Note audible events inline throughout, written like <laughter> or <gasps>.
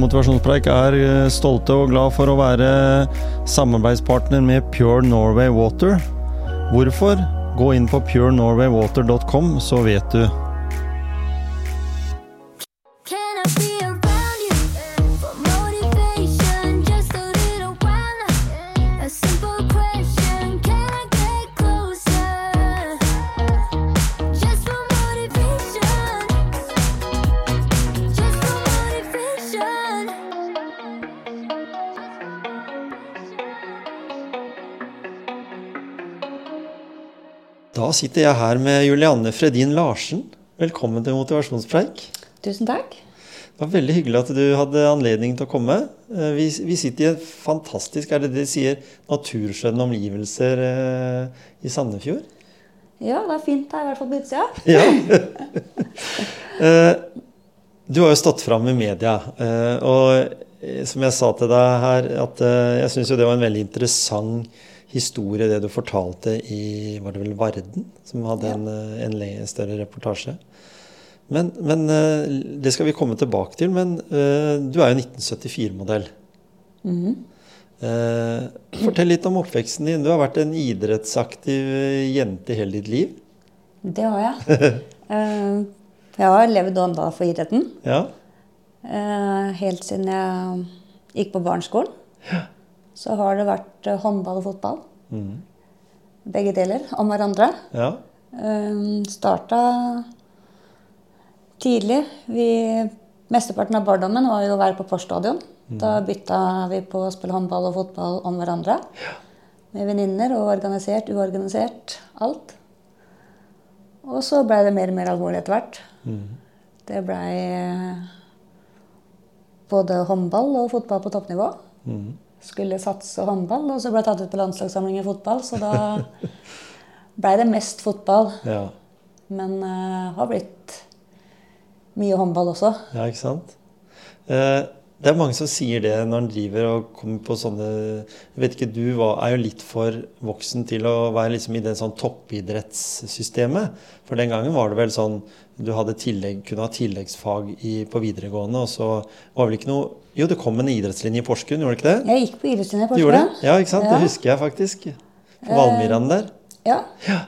Motivasjonspreik er eh, stolte og glad for å være samarbeidspartner med Pure Norway Water. Hvorfor? Gå inn på purenorwaywater.com, så vet du. Sitter jeg her med Julianne Fredin Larsen. Velkommen til motivasjonspreik. Tusen takk. Det var veldig hyggelig at du hadde anledning til å komme. Eh, Vi, vi sitter i et fantastisk, er det det de sier, naturskjønne omgivelser eh, i Sandefjord. Ja, det er fint her, i hvert fall på utsida. <laughs> Ja. Eh, du har jo stått fram i media, eh, og eh, som jeg sa til deg her, at jeg syns jo det var en veldig interessant historie, det du fortalte i Var det vel Varden? Som hadde Ja. en, en større reportasje. Men, men eh, det skal vi komme tilbake til. Men eh, du er jo 1974-modell. Mhm. Eh, fortell litt om oppveksten din. Du har vært en idrettsaktiv eh, jente hele ditt liv. Det har jeg. <laughs> Jeg har levd ånda for idretten Ja. helt siden jeg gikk på barneskolen. Så har det vært eh, håndball og fotball. Mm. Begge deler om hverandre. ja. Uh, starta tidlig. Vi, mesteparten av barndommen var jo å være på Porsch stadion. Da bytta vi på å spille håndball og fotball om hverandre. Ja. Med venninner og organisert, uorganisert. Alt. Og så blei det mer og mer alvorlig etter hvert. Det blei både håndball og fotball på toppnivå. Mhm. Skulle satse håndball, og så ble jeg tatt ut på landslagssamling i fotball. Så da blei det mest fotball. ja. Men uh, har blitt mye håndball også. Ja, ikke sant? Eh, det er mange som sier det når en driver og kommer på sånne Jeg vet ikke, du var, er jo litt for voksen til å være liksom i det sånn toppidrettssystemet. For den gangen var det vel sånn du tillegg, kunne ha tilleggsfag i, på videregående, og så var vel ikke noe Jo, det kom en idrettslinje i Porsgrunn, gjorde det ikke det? Jeg gikk på idrettslinje i Porsgrunn. det? Ja, ikke sant? Ja. Det husker jeg faktisk. På Valmyran der. Ja.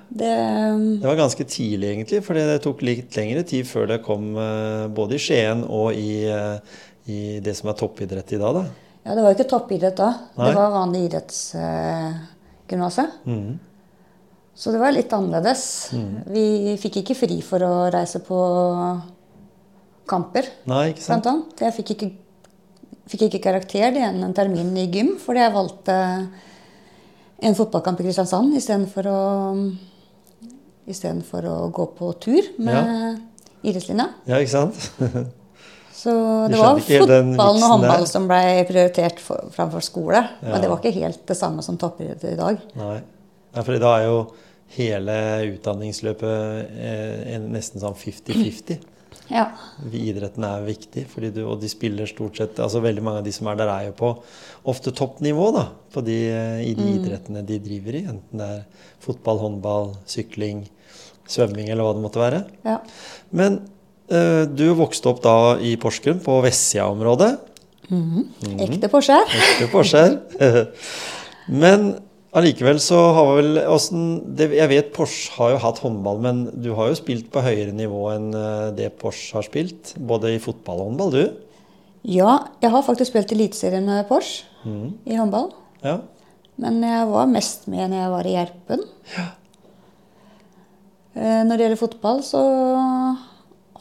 Det, um, Det var ganske tidlig, egentlig, for det tok litt lengre tid før det kom eh, både i Skien og i, eh, i det som er toppidrett i dag, da. ja, det var jo ikke toppidrett da. Nei. Det var vanlig idrettsgymnaset. mm. Så det var litt annerledes. Mm. Vi fikk ikke fri for å reise på kamper, Nei, ikke sant? blant annet. Jeg fikk ikke, fikk ikke karakter det igjen en termin i gym, fordi jeg valgte en fotballkamp i Kristiansand istedenfor å, istedenfor å gå på tur med idrettslinja. Ja, ikke sant? <laughs> Så det var fotballen og håndballen håndball der? som ble prioritert for, framfor skole. Ja. Men det var ikke helt det samme som toppidrett i dag. Nei. Nei, for da er jo hele utdanningsløpet eh, nesten sånn 50-50. <clears throat> Ja. Idretten er viktig, du, og de spiller stort sett altså Veldig mange av de som er der, er jo på ofte toppnivå da, på de, eh, i de idrettene de driver i. Enten det er fotball, håndball, sykling, svømming eller hva det måtte være. ja. Men du vokste opp da i Porsgrunn, på Vestsida-området. Ekte Porsche. <laughs> Ekte Porscher. <laughs> Men allikevel så har vel åssen Jeg vet Porsche har jo hatt håndball, men du har jo spilt på høyere nivå enn eh, det Porsche har spilt. Både i fotball og håndball, du. Ja, jeg har faktisk spilt Eliteserien med Porsche mm. i håndball. Ja. Men jeg var mest med når jeg var i Gjerpen. Ja. Når det gjelder fotball, så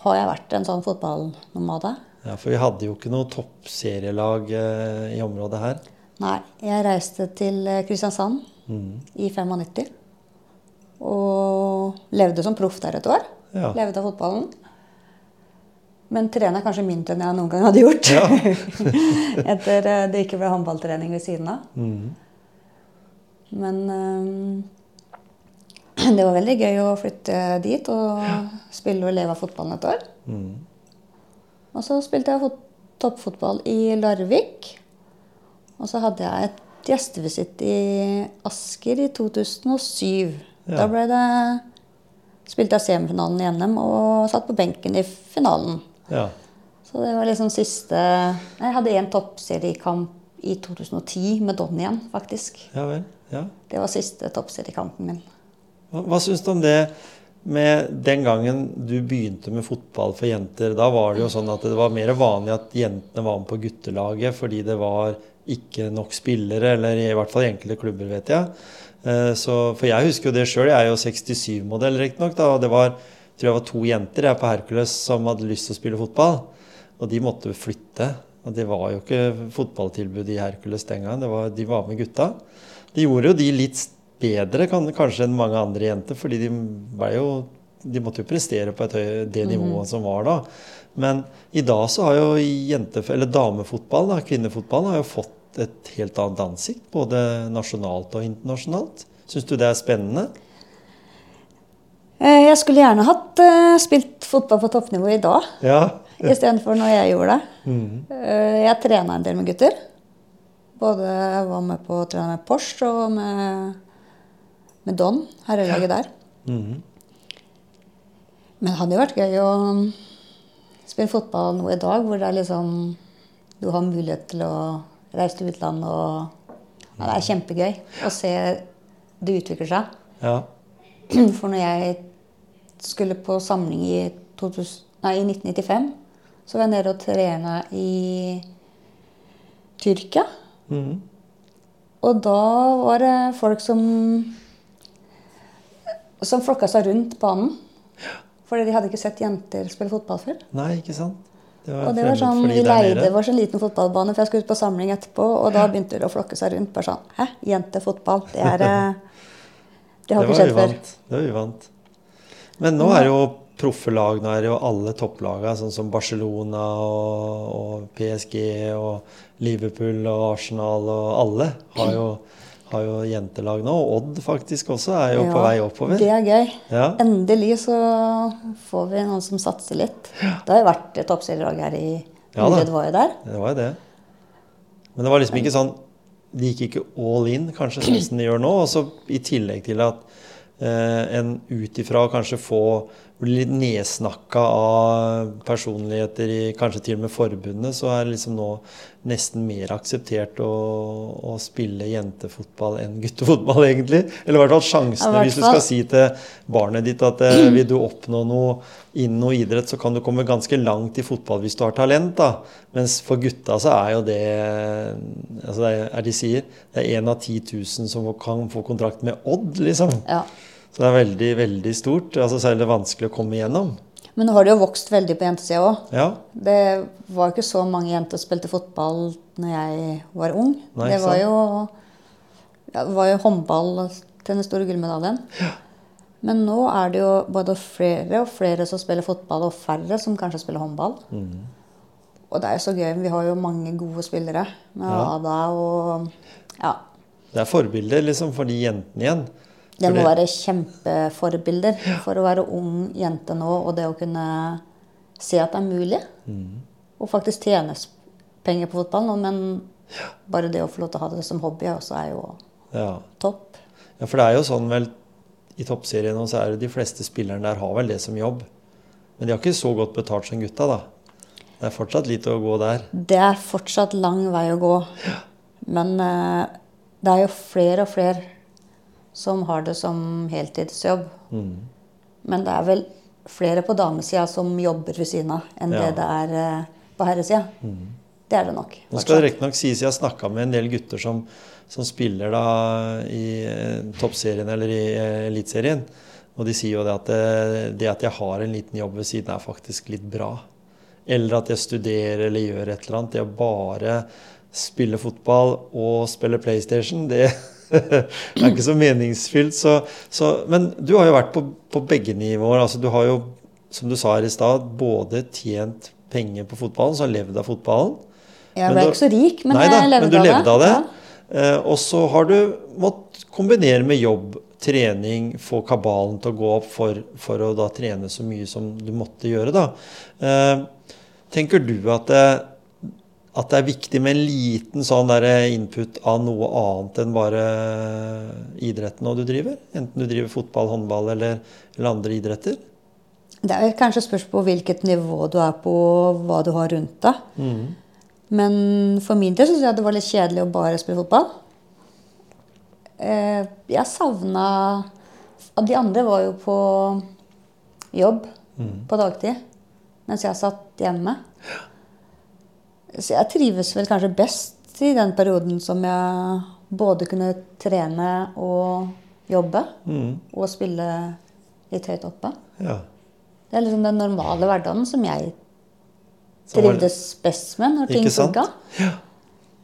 har jeg vært en sånn fotballnomade. ja, for vi hadde jo ikke noe toppserielag eh, i området her. Nei, jeg reiste til eh, Kristiansand mm. i 95. Og levde som proff der et år. Ja. Levde av fotballen. Men trener kanskje mindre enn jeg noen gang hadde gjort. Ja. <laughs> Etter eh, det ikke ble håndballtrening ved siden av. Mm. Men eh, <clears throat> det var veldig gøy å flytte dit og spille og leve av fotballen et år. Mm. Og så spilte jeg toppfotball i Larvik. Og så hadde jeg et gjestevisitt i Asker i 2007. Ja. Da det spilte jeg semifinalen i NM og satt på benken i finalen. ja. Så det var liksom siste Jeg hadde én toppseriekamp i 2010 med Don igjen, faktisk. Ja vel. Ja. Det var siste toppseriekampen min. Hva, hva syns du om det med den gangen du begynte med fotball for jenter? Da var det jo sånn at det var mer vanlig at jentene var med på guttelaget fordi det var ikke nok spillere, eller i hvert fall i enkelte klubber, vet jeg. Eh, Så, for jeg husker jo det sjøl. Jeg er jo 67-modell, riktignok. Og det var, jeg tror jeg var to jenter jeg på Hercules som hadde lyst til å spille fotball. Og de måtte flytte. Og det var jo ikke fotballtilbud i Hercules den gangen. Var, de var med gutta. De gjorde jo de litt bedre kan, kanskje enn mange andre jenter, fordi de, ble jo, de måtte jo prestere på et det nivået som var da. Men i dag så har jo jente, eller damefotball, da, kvinnefotballen, har jo fått et helt annet ansikt, både nasjonalt og internasjonalt. Syns du det er spennende? Eh, Jeg skulle gjerne hatt uh, spilt fotball på toppnivå i dag Ja. istedenfor når jeg gjorde det. Eh, Jeg trena en del med gutter. Både var med på å trene med Porsche og med, med Don, herrelaget der. Mhm. Men det hadde jo vært gøy å spille fotball nå i dag, hvor det er liksom Du har mulighet til å reise til utlandet og ja, Det er kjempegøy å se det utvikler seg. ja. <clears throat> For når jeg skulle på samling i, 2000, nei, i 1995, så var jeg nede og trena i Tyrkia. Mm. Og da var det folk som som flokka seg rundt banen. Fordi de hadde ikke sett jenter spille fotball før. Nei, ikke sant? Det Og det var sånn, Vi leide vår sånn liten fotballbane, for jeg skulle ut på samling etterpå. Og da begynte det å flokke seg rundt. bare sånn, Hæ? Jentefotball? Det er <laughs> eh, Det har ikke var skjedd før. Det var uvant. Men nå er det jo proffe lag. Nå er det jo alle topplagene, sånn som Barcelona og, og PSG og Liverpool og Arsenal og alle har jo, har jo jentelag nå. Og Odd faktisk også er jo på vei oppover. Det er gøy. Ja. Endelig så får vi noen som satser litt. Det har jo vært et toppserielag her i Ja Det var jo der. Det var jo det. Men det var liksom ikke sånn De gikk ikke all in, kanskje sånn som de gjør nå. Og så i tillegg til at eh, en ut ifra kanskje få bli litt nedsnakka av personligheter i kanskje til og med forbundet, så er det liksom nå nesten mer akseptert å, å spille jentefotball enn guttefotball, egentlig. Eller i hvert fall sjansene. Hvis du skal si til barnet ditt at eh, vil du oppnå noe innen noe idrett, så kan du komme ganske langt i fotball hvis du har talent. da. Mens for gutta så er jo det altså det er de sier, det er én av 10 000 som kan få kontrakt med Odd, liksom. Ja. Det er veldig, veldig stort. altså Så er det vanskelig å komme igjennom. Men nå har det jo vokst veldig på jentesida òg. Ja. Det var ikke så mange jenter som spilte fotball når jeg var ung. Nei, det var jo, ja, var jo håndball til den store gullmedaljen. Men nå er det jo både flere og flere som spiller fotball, og færre som kanskje spiller håndball. Mm. Og det er jo så gøy. Vi har jo mange gode spillere. Med Ja. Ada og Ja. Det er forbilder liksom for de jentene igjen. Det må være kjempeforbilder for å være ung jente nå, og det å kunne se at det er mulig. Mm. Og faktisk tjene penger på fotball nå, men bare det å få lov til å ha det som hobby også er jo Ja. topp. ja, for det er jo sånn vel I toppserien nå så er det de fleste spillerne der har vel det som jobb. Men de har ikke så godt betalt som gutta, da. Det er fortsatt litt å gå der. Det er fortsatt lang vei å gå. Men uh, det er jo flere og flere som har det som heltidsjobb. Mm. Men det er vel flere på damesida som jobber ved siden av, enn Ja. det det er eh, på herresida. Det er det nok. Nå skal det nok riktignok sies jeg har snakka med en del gutter som, som spiller da i eh, toppserien eller i eh, eliteserien. Og de sier jo det at det, det at jeg har en liten jobb ved siden, er faktisk litt bra. Eller at jeg studerer eller gjør et eller annet. Det å bare spille fotball og spille PlayStation, det er ikke så meningsfylt. Så, så, men du har jo vært på, på begge nivåer. altså Du har jo, som du sa her i stad, både tjent penger på fotballen, så har levd av fotballen. Jeg ble da- ikke så rik, men Nei da, jeg levde men du av det. levde av det. Ja. Eh, og så har du måttet kombinere med jobb, trening, få kabalen til å gå opp for, for å da trene så mye som du måtte gjøre. da. Eh, tenker du at det, at det er viktig med en liten sånn der input av noe annet enn bare idretten nå du driver? Enten du driver fotball, håndball eller, eller andre idretter? Det er kanskje spørs på hvilket nivå du er på, og hva du har rundt deg. Mm. Men for min del syns jeg det var litt kjedelig å bare spille fotball. Eh, Jeg savna De andre var jo på jobb på dagtid, mens jeg satt hjemme. Så jeg trives vel kanskje best i den perioden som jeg både kunne trene og jobbe, Mm. og spille litt høyt oppe. Ja. Det er liksom den normale hverdagen som jeg trivdes best med når ting funka. Ja.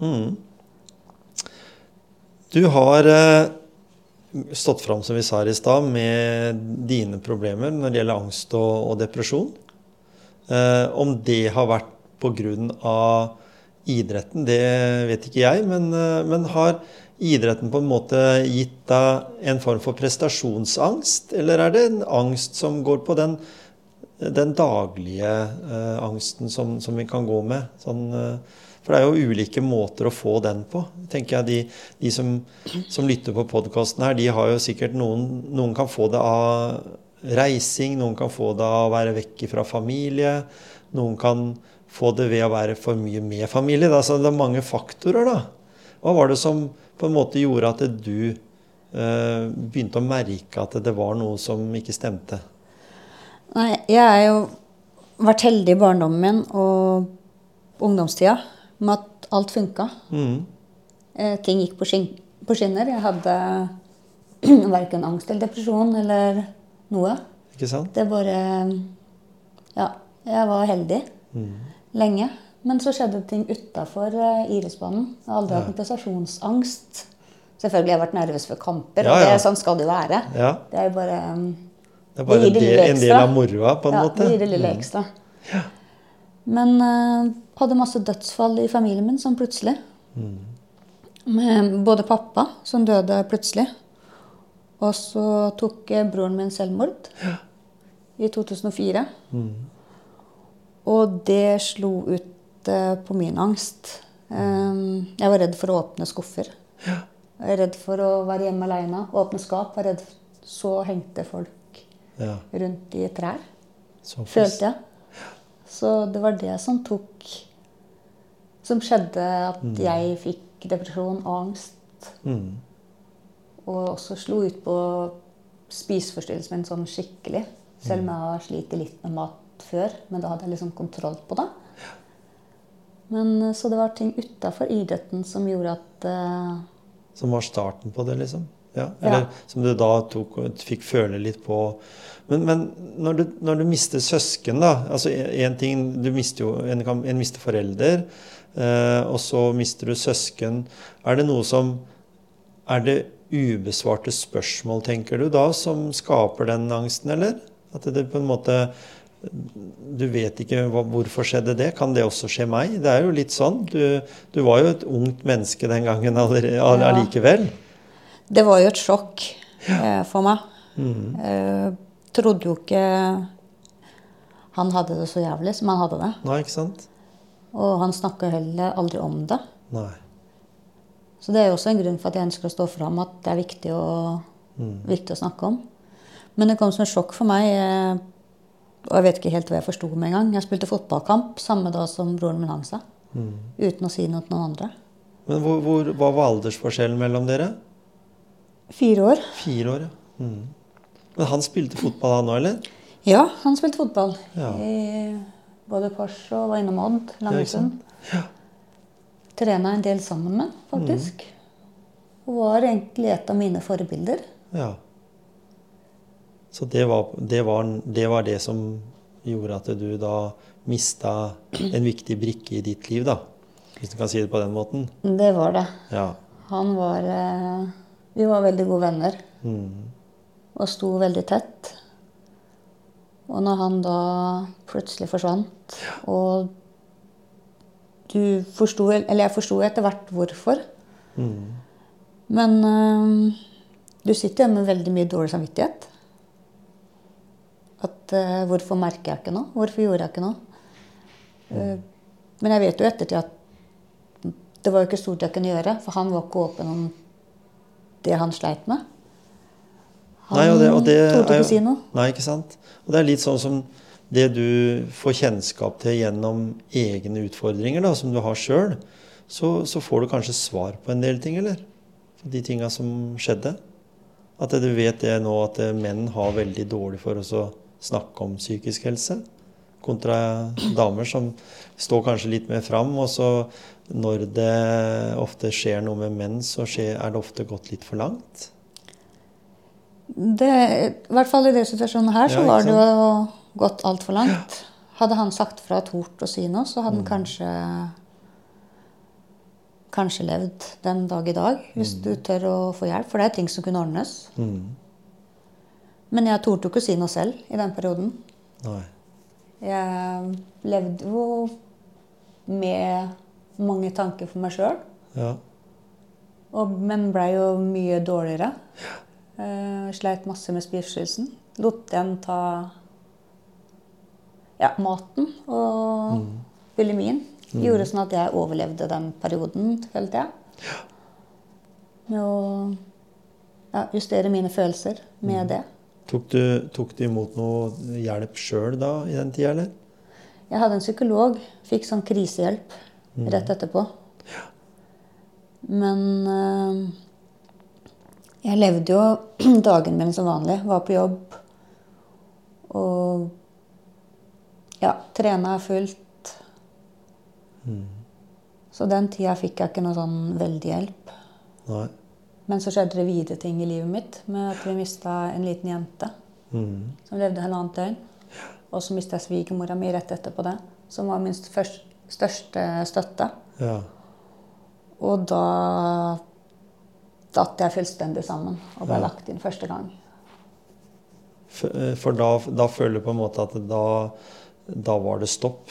Mm. Du har eh, stått fram, som vi sa her i stad, med dine problemer når det gjelder angst og, og depresjon. Eh, om det har vært pga. idretten, det vet ikke jeg. Men, eh, men har idretten på en måte gitt deg en form for prestasjonsangst? Eller er det en angst som går på den, den daglige eh, angsten som, som vi kan gå med? Sånn, eh, for det er jo ulike måter å få den på. tenker jeg De, de som, som lytter på podkasten her, de har jo sikkert noen Noen kan få det av reising, noen kan få det av å være vekk fra familie. Noen kan få det ved å være for mye med familie. Da. Så det er mange faktorer, da. Hva var det som på en måte gjorde at du eh, begynte å merke at det var noe som ikke stemte? Nei, jeg har jo vært heldig i barndommen min og ungdomstida med at alt funka. Mm. Eh, ting gikk på, skin på skinner. Jeg hadde <clears throat> verken angst eller depresjon eller noe. Ikke sant? Det bare Ja, jeg var heldig lenge. Men så skjedde ting utafor idrettsbanen. Jeg har aldri hatt en prestasjonsangst. Selvfølgelig har jeg vært nervøs for kamper, Ja, og det, sånn skal det jo være. Ja. Det er jo bare um, Det er bare Det en det del, en del av moroa, på en ja, måte. Ja, det gir det lille ekstra. Men uh, hadde masse dødsfall i familien min sånn plutselig. Mm. Med både pappa, som døde plutselig, og så tok eh, broren min selvmord i 2004. Mm. Og det slo ut eh, på min angst. Um, jeg var redd for å åpne skuffer. Jeg var redd for å være hjemme aleine. Åpne skap. Var redd for Så hengte folk Ja, rundt i trær, såpass. følte jeg. Så det var det som tok Som skjedde at jeg fikk depresjon og angst. Mm. Og også slo ut på spiseforstyrrelsen min sånn skikkelig. Selv om jeg har slitt litt med mat før. Men da hadde jeg liksom kontroll på det. Men eh, Så det var ting utafor idretten som gjorde at uh... Som var starten på det, liksom? Ja. Eller Ja. som du da tok, fikk føle litt på. Men, men når, du, når du mister søsken, da altså en ting, Du mister jo en, kan- en mister forelder, eh, og så mister du søsken. Er det noe som Er det ubesvarte spørsmål, tenker du da, som skaper den angsten, eller? At det på en måte Du vet ikke hva, hvorfor skjedde det. Kan det også skje meg? Det er jo litt sånn. Du, du var jo et ungt menneske den gangen allikevel. Ja. Det var jo et sjokk eh, for meg. Eh, trodde jo ikke han hadde det så jævlig som han hadde det. Nei, ikke sant? Og han snakka heller aldri om det. Nei. Så det er jo også en grunn for at jeg ønsker å stå fram at det er viktig å, viktig å snakke om. Men det kom som et sjokk for meg, eh, og jeg vet ikke helt hva jeg forsto med en gang. Jeg spilte fotballkamp samme dag som broren min hang seg. Uten å si noe til noen andre. Men hvor, hvor, hva var aldersforskjellen mellom dere? Fire år. Fire år, ja. Mm. Men han spilte fotball han òg, eller? Ja, han spilte fotball. Ja. I både Pors og var innom Odd, Ja, ikke sant? Ja. Trena en del sammen med, faktisk. Mm. Og var egentlig et av mine forbilder. Ja. Så det var, det, var, det var det som gjorde at du da mista en viktig brikke i ditt liv, da? Hvis du kan si det på den måten? Det var det. Ja. Han var eh, Vi var veldig gode venner Mm. og sto veldig tett. Og når han da plutselig forsvant, og du forsto Eller jeg forsto etter hvert hvorfor. Mm. Men eh, du sitter igjen med veldig mye dårlig samvittighet. At eh, Hvorfor merker jeg ikke noe? Hvorfor gjorde jeg ikke noe? Eh, men jeg vet jo ettertid at det var jo ikke stort jeg kunne gjøre, for han var ikke åpen om det han sleit med. Han Nei, og det, og det torde ikke si noe. Nei, ikke sant. Og det er litt sånn som det du får kjennskap til gjennom egne utfordringer, da, som du har sjøl, så, så får du kanskje svar på en del ting, eller? De tinga som skjedde. At du vet det nå at menn har veldig dårlig for oss å snakke om psykisk helse. Kontra damer som står kanskje litt mer fram. Og så når det ofte skjer noe med menn, så skjer, er det ofte gått litt for langt. Det, I hvert fall i den situasjonen her så Ja, var det jo gått altfor langt. Hadde han sagt fra tort å si noe, så Mm. hadde han kanskje Kanskje levd den dag i dag, hvis du tør å få hjelp. For det er ting som kunne ordnes. Mm. Men jeg torde ikke å si noe selv i den perioden. Nei. Jeg levde jo med mange tanker for meg sjøl. Ja. Men blei jo mye dårligere. Eh, sleit masse med spiseforstyrrelsen. Lot den ta ja, maten og bulimien. Gjorde sånn at jeg overlevde den perioden, følte jeg. Med å ja, justere mine følelser med det. Tok du, tok du imot noe hjelp sjøl da i den tida, eller? Jeg hadde en psykolog. Fikk sånn krisehjelp rett etterpå. Ja. Men øh, jeg levde jo <clears throat> dagen min som vanlig. Var på jobb og ja, trena fullt. Så den tida fikk jeg ikke noe sånn veldig hjelp. Nei. Men så skjedde det videre ting i livet mitt med at vi mista en liten jente Mm. som levde halvannet døgn. Og så mista jeg svigermora mi rett etterpå det, som var min først, største støtte. Ja. Og da datt jeg fullstendig sammen og ble Ja. lagt inn første gang. For, eh, for da, da føler du på en måte at da, da var det stopp,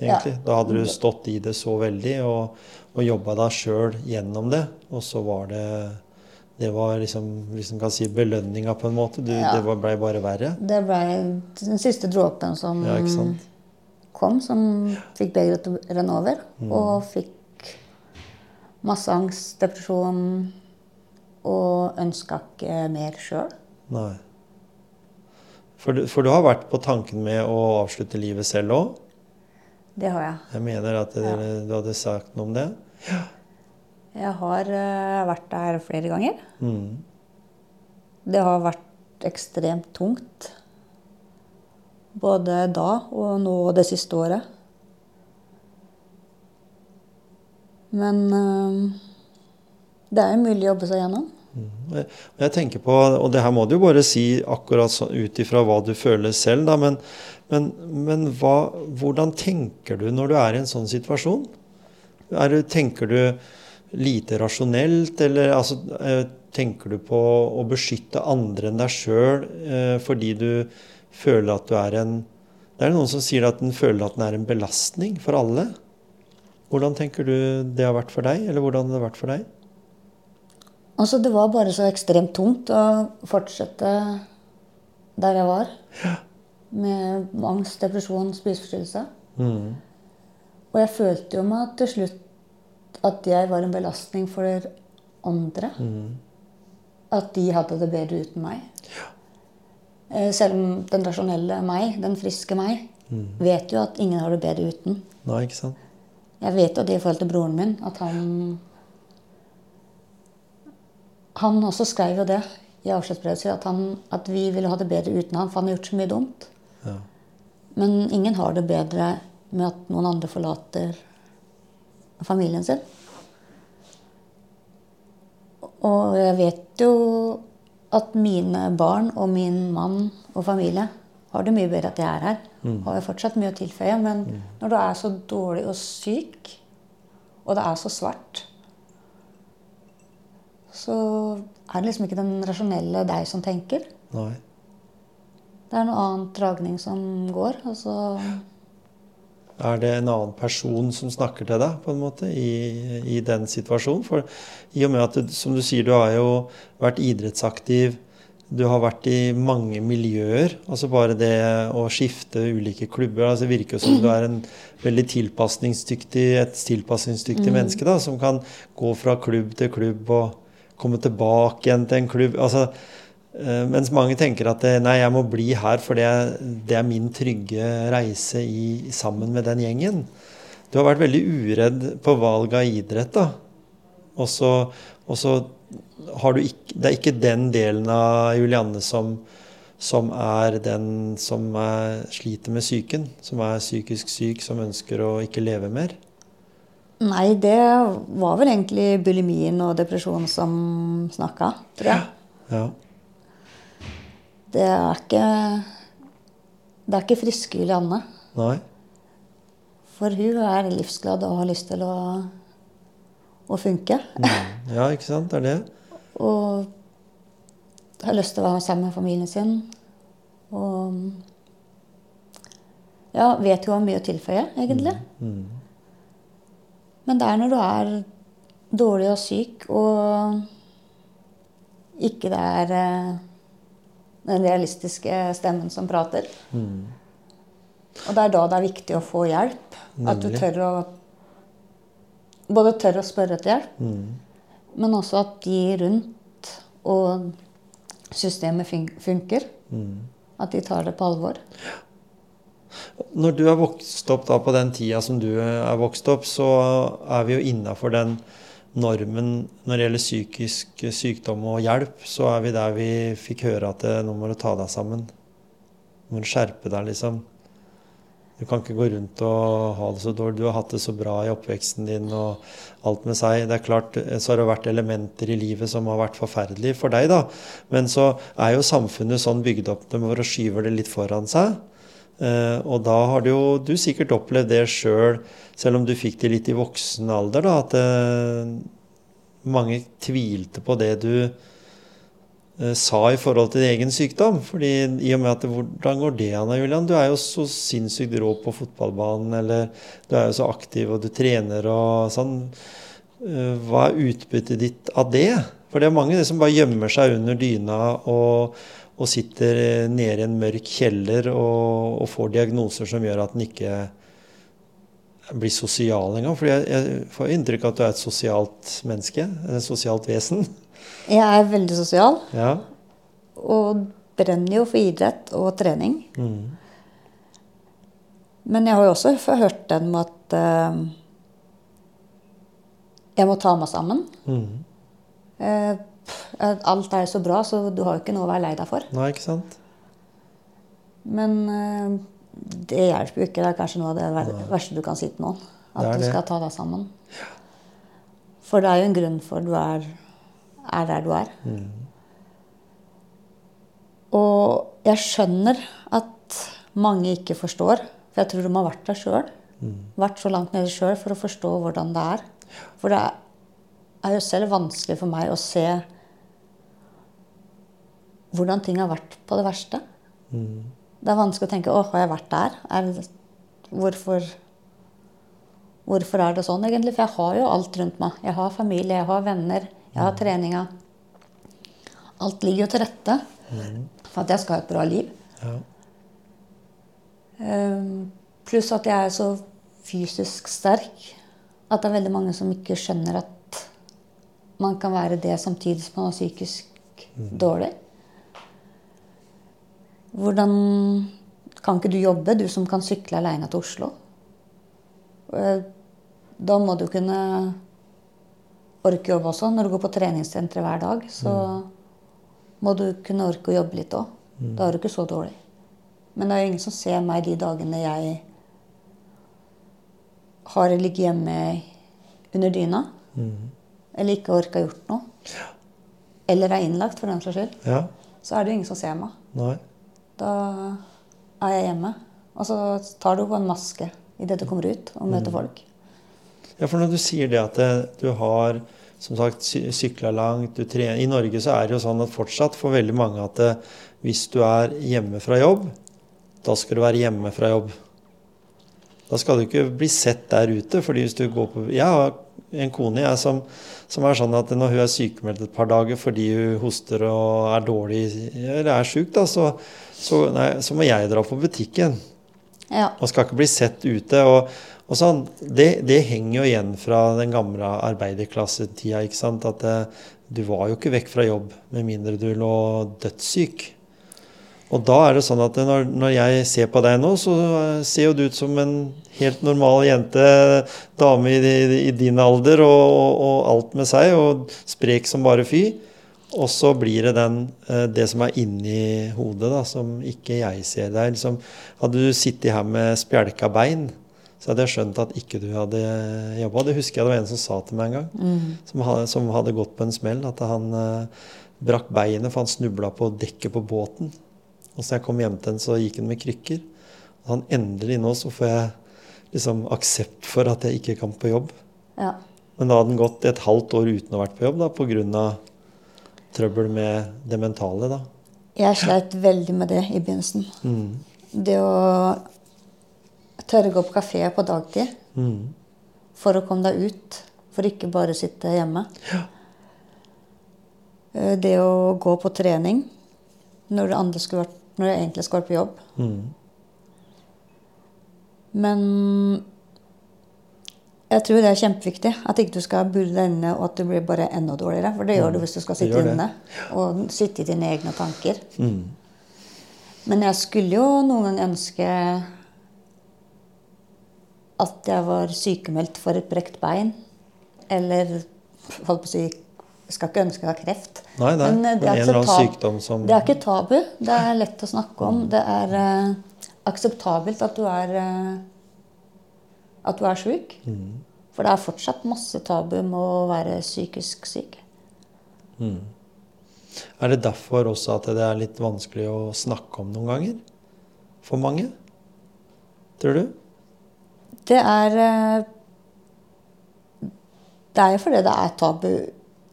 egentlig. Ja. Da hadde du stått i det så veldig og, og jobba deg sjøl gjennom det. Og så var det Det var liksom, hvis man kan si belønninga på en måte. Du, Ja. Det blei bare verre. Det ble den siste dråpen som Ja, kom, som fikk begeret til å renne over. Mm. Og fikk masse angst, depresjon, og ønska ikke mer sjøl. Nei. For, du- for du har vært på tanken med å avslutte livet selv òg? Det har jeg. Jeg mener at dere, du hadde sagt noe om det? <gasps> Jeg har eh, vært der flere ganger. Mm. Det har vært ekstremt tungt. Både da og nå det siste året. Men eh, det er jo mulig å jobbe seg gjennom. Og jeg- tenker på, og det her må du jo bare si akkurat sånn ut ifra hva du føler selv, da, men, men, men hva, hvordan tenker du når du er i en sånn situasjon? Er tenker du lite rasjonelt, eller altså, eh, tenker du på å beskytte andre enn deg sjøl eh, fordi du føler at du er en Det er noen som sier at den føler at den er en belastning for alle. Hvordan tenker du det har vært for deg, eller hvordan det har vært for deg? Altså, det var bare så ekstremt tungt å fortsette der jeg var. Med angst, depresjon, spiseforstyrrelse. Mm. Og jeg følte jo meg til slutt at jeg var en belastning for andre. At de hadde det bedre uten meg. Ja. Selv om den rasjonelle meg, den friske meg, vet jo at ingen har det bedre uten. Nei, ikke sant? Jeg vet jo det i forhold til broren min, at han Han også skrev jo det i avskjedsbrevet sitt, at, han- at vi ville ha det bedre uten han, for han har gjort så mye dumt. Ja. Men ingen har det bedre med at noen andre forlater familien sin. Og jeg vet jo at mine barn og min mann og familie har det mye bedre at jeg er her. Har jo fortsatt mye å tilføye. Men når du er så dårlig og syk, og det er så svart, så er det liksom ikke den rasjonelle deg som tenker. Nei. Det er noe annet dragning som går. Altså Er det en annen person som snakker til deg på en måte i, i den situasjonen? For i og med at, du, som du sier, du har jo vært idrettsaktiv. Du har vært i mange miljøer. altså Bare det å skifte ulike klubber altså Det virker som du er en veldig tilpasningsdyktig, et tilpasningsdyktig menneske da, som kan gå fra klubb til klubb og komme tilbake igjen til en klubb. altså Mens mange tenker at eh, nei, jeg må bli her, for det, det er min trygge reise i, sammen med den gjengen. Du har vært veldig uredd på valg av idrett, da. Og så, har du ikke Det er ikke den delen av Julianne som, som er den som er, sliter med psyken. Som er psykisk syk, som ønsker å ikke leve mer. Nei, det var vel egentlig bulimien og depresjon som snakka, tror jeg. Ja. Ja. Det er ikke Det er ikke friske Julianne. Nei. For hun er livsglad og har lyst til å, å funke. Ja, ikke sant? Det er det. Og har lyst til å være sammen med familien sin. Og ja, vet jo har mye å tilføye, egentlig. Men det er når du er dårlig og syk, og ikke det er eh, den realistiske stemmen som prater. Og det er da det er viktig å få hjelp. At du tør å Både tør å spørre etter hjelp, men også at de rundt og systemet fun funker. At de tar det på alvor. Når du er vokst opp da på den tida som du er vokst opp, så er vi jo innafor den normen når det gjelder psykisk sykdom og hjelp. Så er vi der vi fikk høre at eh, nå må du ta deg sammen. Nå må du skjerpe deg, liksom. Du kan ikke gå rundt og ha det så dårlig. Du har hatt det så bra i oppveksten din og alt med seg. Det er klart, eh, så har det vært elementer i livet som har vært forferdelige for deg, da. Men så er jo samfunnet sånn bygd opp for å skyve det litt foran seg. Eh, og da har du jo du sikkert opplevd det sjøl, selv om du fikk det litt i voksen alder, da, at eh, mange tvilte på det du eh, sa i forhold til din egen sykdom. fordi i og med at Hvordan går det an, Julian? Du er jo så sinnssykt rå på fotballbanen, eller du er jo så aktiv, og du trener og sånn. Hva er utbyttet ditt av det? For det er mange det som bare gjemmer seg under dyna og, og sitter eh, nede i en mørk kjeller og, og får diagnoser som gjør at den ikke blir sosial engang. For jeg, jeg får inntrykk av at du er et sosialt menneske, et sosialt vesen. Jeg er veldig sosial Ja. og brenner jo for idrett og trening. Mm. Men jeg har jo også hørt den med at uh, jeg må ta meg sammen. Mm. Eh, pff, alt er så bra, så du har jo ikke noe å være lei deg for. Nei, ikke sant? Men eh, det hjelper jo ikke. Det er kanskje noe av det verste du kan si til noen. At du skal ta deg sammen. For det er jo en grunn for at du er, er der du er. Mm. Og jeg skjønner at mange ikke forstår. For jeg tror de har vært der sjøl. Mm. Vært så langt nede sjøl for å forstå hvordan det er. For det er jo selv vanskelig for meg å se hvordan ting har vært på det verste. Mm. Det er vanskelig å tenke 'Å, har jeg vært der?' Er, hvorfor, hvorfor er det sånn, egentlig? For jeg har jo alt rundt meg. Jeg har familie, jeg har venner, jeg har treninga. Alt ligger jo til rette for at jeg skal ha et bra liv. Ja. Um, Pluss at jeg er så fysisk sterk at det er veldig mange som ikke skjønner at man kan være det samtidig som man er psykisk dårlig. Hvordan kan ikke du jobbe, du som kan sykle alene til Oslo? Eh, Da må du kunne orke jobbe også. Når du går på treningssenteret hver dag, så må du kunne orke å jobbe litt òg. Da er du ikke så dårlig. Men det er jo ingen som ser meg de dagene jeg har ligget hjemme under dyna. Eller ikke orka gjort noe. Eller er innlagt, for den saks skyld. ja. Så er det jo ingen som ser meg. Nei. Da er jeg hjemme. Og så tar du på en maske idet du kommer ut og møter folk. Ja, for når du sier det at eh, du har som sagt sy- sykla langt I Norge så er det jo sånn at fortsatt for veldig mange at eh, hvis du er hjemme fra jobb, da skal du være hjemme fra jobb. Da skal du ikke bli sett der ute. fordi hvis du går på Jeg har en kone jeg, som, som er sånn at når hun er sykemeldt et par dager fordi hun hoster og er dårlig eller er sjuk, da, så, så, nei, så må jeg dra på butikken Ja. og skal ikke bli sett ute. Og, og sånn, det, det henger jo igjen fra den gamle arbeiderklassetida. ikke sant? At det, du var jo ikke vekk fra jobb med mindre du lå dødssyk. Og da er det sånn at når, når jeg ser på deg nå, så eh, ser jo du ut som en helt normal jente, dame i, i, din alder og, og, og alt med seg, og sprek som bare fy. Og så blir det den, eh, det som er inni hodet, da, som ikke jeg ser. Det liksom, hadde du sittet her med spjelka bein, så hadde jeg skjønt at ikke du hadde jobba. Det husker jeg det var en som sa til meg en gang, som, hadde, som hadde gått på en smell. At han eh, brakk beinet for han snubla på dekket på båten. Og så jeg kom hjem til han, så gikk han med krykker. Og han endelig nå så får jeg liksom aksept for at jeg ikke kan på jobb. Ja. Men da hadde han gått et halvt år uten å ha vært på jobb da, pga. Trøbbel med det mentale. da. Jeg sleit veldig med det i begynnelsen. Mm. Det å tørre å gå på kafé på dagtid Mm. for å komme deg ut. For ikke bare å sitte hjemme. Ja. Det å gå på trening når, andre skulle vært, når jeg egentlig skulle vært på jobb. Mm. Men jeg tror det er kjempeviktig at ikke du skal deg inne og at du blir bare enda dårligere. For det gjør du hvis du skal sitte inne og sitte i dine egne tanker. Mm. Men jeg skulle jo noen gang ønske at jeg var sykemeldt for et brekt bein. Eller holdt på å si skal ikke ønske jeg har kreft. Nei, nei, Men, det er, en eller annen sykdom som Det er ikke tabu. Det er lett å snakke om. Det er uh, akseptabelt at du er eh, at du er syk. Mm. For det er fortsatt masse tabu med å være psykisk syk. Er det derfor også at det er litt vanskelig å snakke om noen ganger? For mange? Tror du? Det er eh, Det er jo fordi det er tabu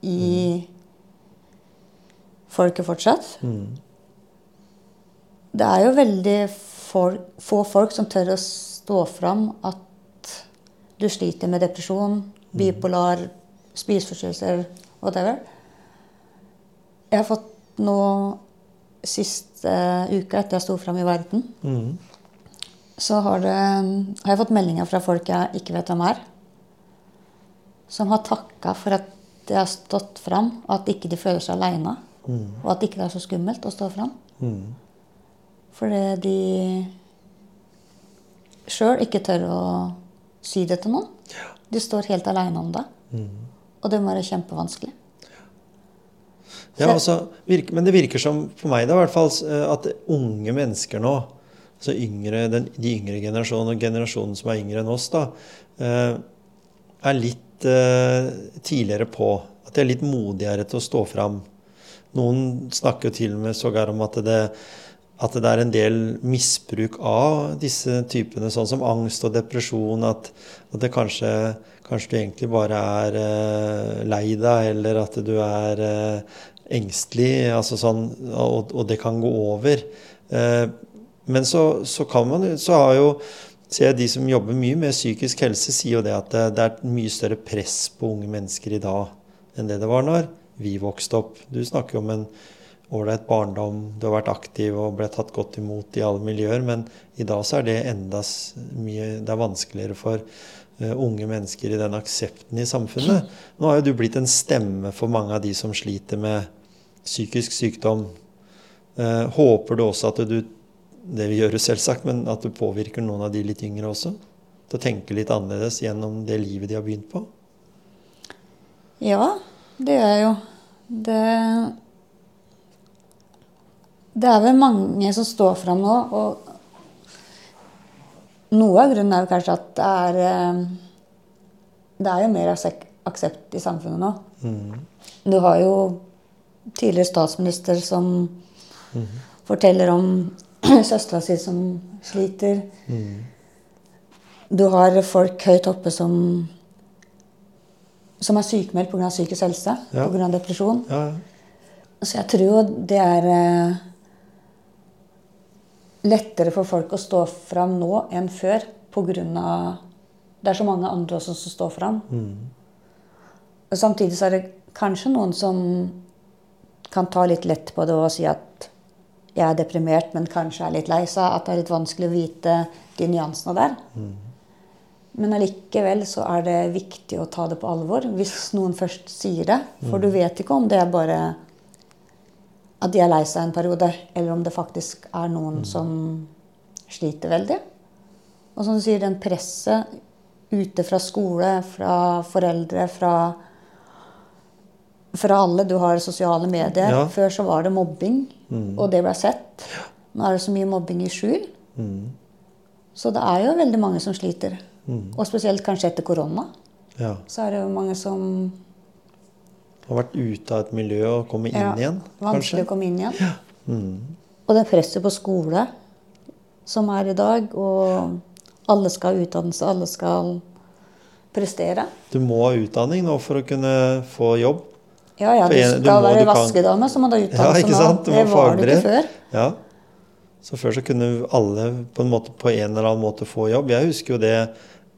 i folket fortsatt. Mm. Det er jo veldig få folk som tør å stå fram at du sliter med depresjon, bipolar, spiseforstyrrelser, whatever. Jeg har fått nå siste uke etter jeg sto fram i verden, Mm. så har, det, har jeg fått meldinger fra folk jeg ikke vet hvem er, som har takka for at jeg har stått fram, og at ikke de føler seg aleine. Og at ikke det er så skummelt å stå fram. Mm. Fordi de sjøl ikke tør å si det til noen. Du står helt aleine om det. Og det må være kjempevanskelig. Ja, altså, virker, men det virker som, for meg da i hvert fall, eh, at unge mennesker nå, altså yngre, den, de yngre generasjonene, og generasjonen som er yngre enn oss, da, eh, er litt eh, tidligere på. At de er litt modigere til å stå fram. Noen snakker jo til og med sågar om at det, at det er en del misbruk av disse typene, sånn som angst og depresjon. At, at det kanskje, kanskje du egentlig bare er eh, lei deg, eller at du er eh, engstelig, altså sånn, og, og det kan gå over. Eh, men så, så kan man Så har jo ser jeg de som jobber mye med psykisk helse, sier jo det at det, det er mye større press på unge mennesker i dag enn det det var når vi vokste opp. Du snakker jo om en ålreit barndom, du har vært aktiv og ble tatt godt imot i alle miljøer, men i dag så er det enda mye Det er vanskeligere for eh, unge mennesker i den aksepten i samfunnet. Nå har jo du blitt en stemme for mange av de som sliter med psykisk sykdom. Eh, håper du også at du Det gjør gjøre selvsagt, men at du påvirker noen av de litt yngre også? Til å tenke litt annerledes gjennom det livet de har begynt på? Ja, det gjør jeg jo. Det Det er vel mange som står fram nå, og noe av grunnen er jo kanskje at det er eh, Det er jo mer aksept i samfunnet nå. Du har jo tidligere statsminister som forteller om <clears throat> søstera si som sliter. Du har folk høyt oppe som som er sykemeldt pga. psykisk helse, Ja. pga. depresjon. Ja, ja. Så jeg tror jo det er eh, lettere for folk å stå fram nå enn før pga. Det er så mange andre også som står fram. Mm. Samtidig så er det kanskje noen som kan ta litt lett på det og si at jeg er deprimert, men kanskje er litt lei seg. At det er litt vanskelig å vite de nyansene der. Men allikevel så er det viktig å ta det på alvor hvis noen først sier det. For du vet ikke om det er bare at de er lei seg en periode, eller om det faktisk er noen som sliter veldig. Og som du sier, den presset ute fra skole, fra foreldre, fra, fra alle. Du har sosiale medier. Ja. Før så var det mobbing, og det ble sett. Nå er det så mye mobbing i skjul. Så det er jo veldig mange som sliter. Og spesielt kanskje etter korona. Ja. Så er det jo mange som Har vært ute av et miljø og kommet inn ja, igjen, Vanskelig kanskje? å komme inn igjen. Og det presset på skole som er i dag, og alle skal ha utdannelse, alle skal prestere. Du må ha utdanning nå for å kunne få jobb. Ja, ja, du skal må- være vaskedame, så må du ha Ja, utdannelse ikke nå. sant? Du må Det var du ikke før. Ja. Så før så kunne alle på en, måte, på en eller annen måte få jobb. Jeg husker jo det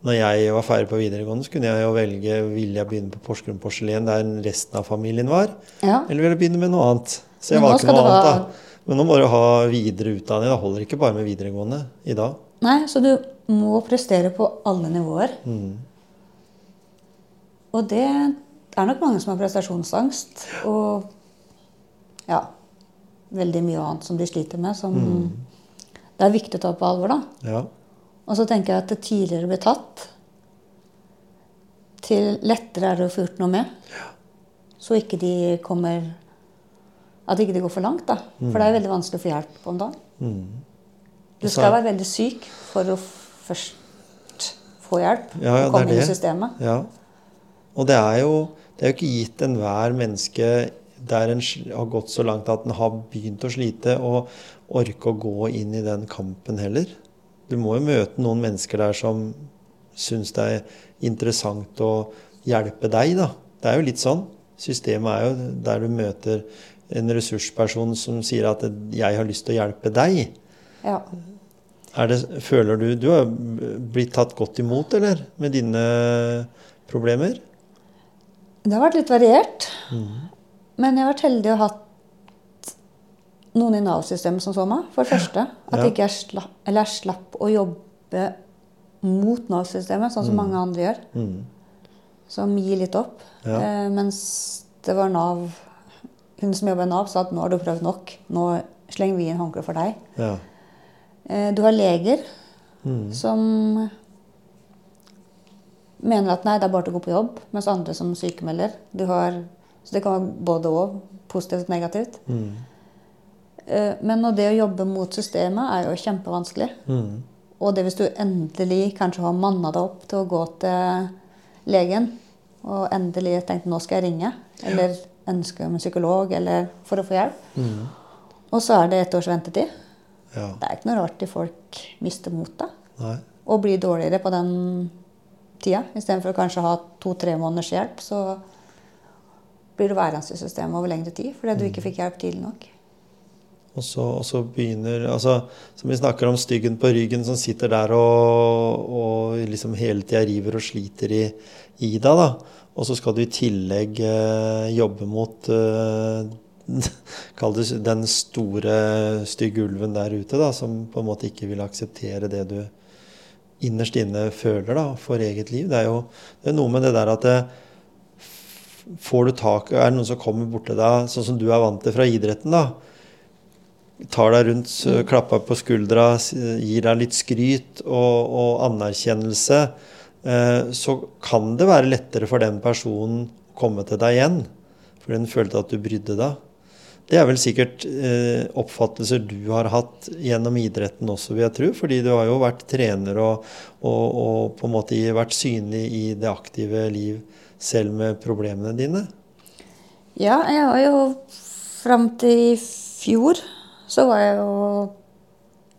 når jeg var ferdig på videregående, så kunne jeg jo velge ville jeg begynne på Porsgrunn porselen der resten av familien var, Ja. eller ville jeg begynne med noe annet. Så jeg Men valgte noe annet, da. Men nå må du ha videre utdanning. Det holder ikke bare med videregående i dag. Nei, så du må prestere på alle nivåer. Mm. Og det er nok mange som har prestasjonsangst. Og ja, veldig mye annet som de sliter med, som Mm. det er viktig å ta på alvor, da. Ja. Og så tenker jeg at det tidligere blir tatt, til lettere er det å få gjort noe med. Så ikke de kommer At ikke det går for langt, da. For det er veldig vanskelig å få hjelp om dagen. Mm. Du skal være veldig syk for å først få hjelp Ja, ja, og komme inn i systemet. Ja. Og det er jo det er jo ikke gitt enhver menneske der en har gått så langt at en har begynt å slite, og orke å gå inn i den kampen heller. Du må jo møte noen mennesker der som syns det er interessant å hjelpe deg, da. Det er jo litt sånn. Systemet er jo der du møter en ressursperson som sier at 'jeg har lyst til å hjelpe deg'. Ja. Er det, føler du Du har blitt tatt godt imot, eller? Med dine problemer? Det har vært litt variert. Men jeg har vært heldig og hatt noen i Nav-systemet som så meg. For det første. At Ja. ikke jeg slapp, eller jeg slapp å jobbe mot Nav-systemet, sånn som mange andre gjør. Mm. Som gir litt opp. Ja. Eh, mens det var Nav Hun som jobber i Nav, sa at nå har du prøvd nok. Nå slenger vi inn håndkleet for deg. Ja. Eh, du har leger Mm. som mener at nei, det er bare til å gå på jobb, mens andre som sykemelder. Du har, så det kan være både og, positivt og negativt. Mm. Eh, Men det å jobbe mot systemet er jo kjempevanskelig. Mm. Og det hvis du endelig kanskje har manna deg opp til å gå til legen, og endelig tenkt nå skal jeg ringe, eller ønske om en psykolog, eller for å få hjelp, Mm. og så er det ett års ventetid. Ja. Det er ikke noe rart de folk mister motet. Og blir dårligere på den tida. Istedenfor å kanskje ha to-tre måneders hjelp, så blir du værende i systemet over lengre tid fordi du ikke fikk hjelp tidlig nok. Og så, og så begynner altså, Som vi snakker om styggen på ryggen som sitter der og, og liksom hele tida river og sliter i, i deg. da. Og så skal du i tillegg eh, jobbe mot eh, <laughs> Kall det den store, stygge ulven der ute, da, som på en måte ikke vil akseptere det du innerst inne føler da, for eget liv. Det er jo det er noe med det der at det, Får du tak Er det noen som kommer borti deg, sånn som du er vant til fra idretten, da? Tar deg rundt, klapper på skuldra, gir deg litt skryt og, og anerkjennelse, eh, så kan det være lettere for den personen å komme til deg igjen. For den følte at du brydde deg. Det er vel sikkert eh, oppfattelser du har hatt gjennom idretten også, vil jeg tro. Fordi du har jo vært trener og, og, og på en måte vært synlig i det aktive liv selv med problemene dine. Ja, jeg var jo Fram til i fjor så var jeg jo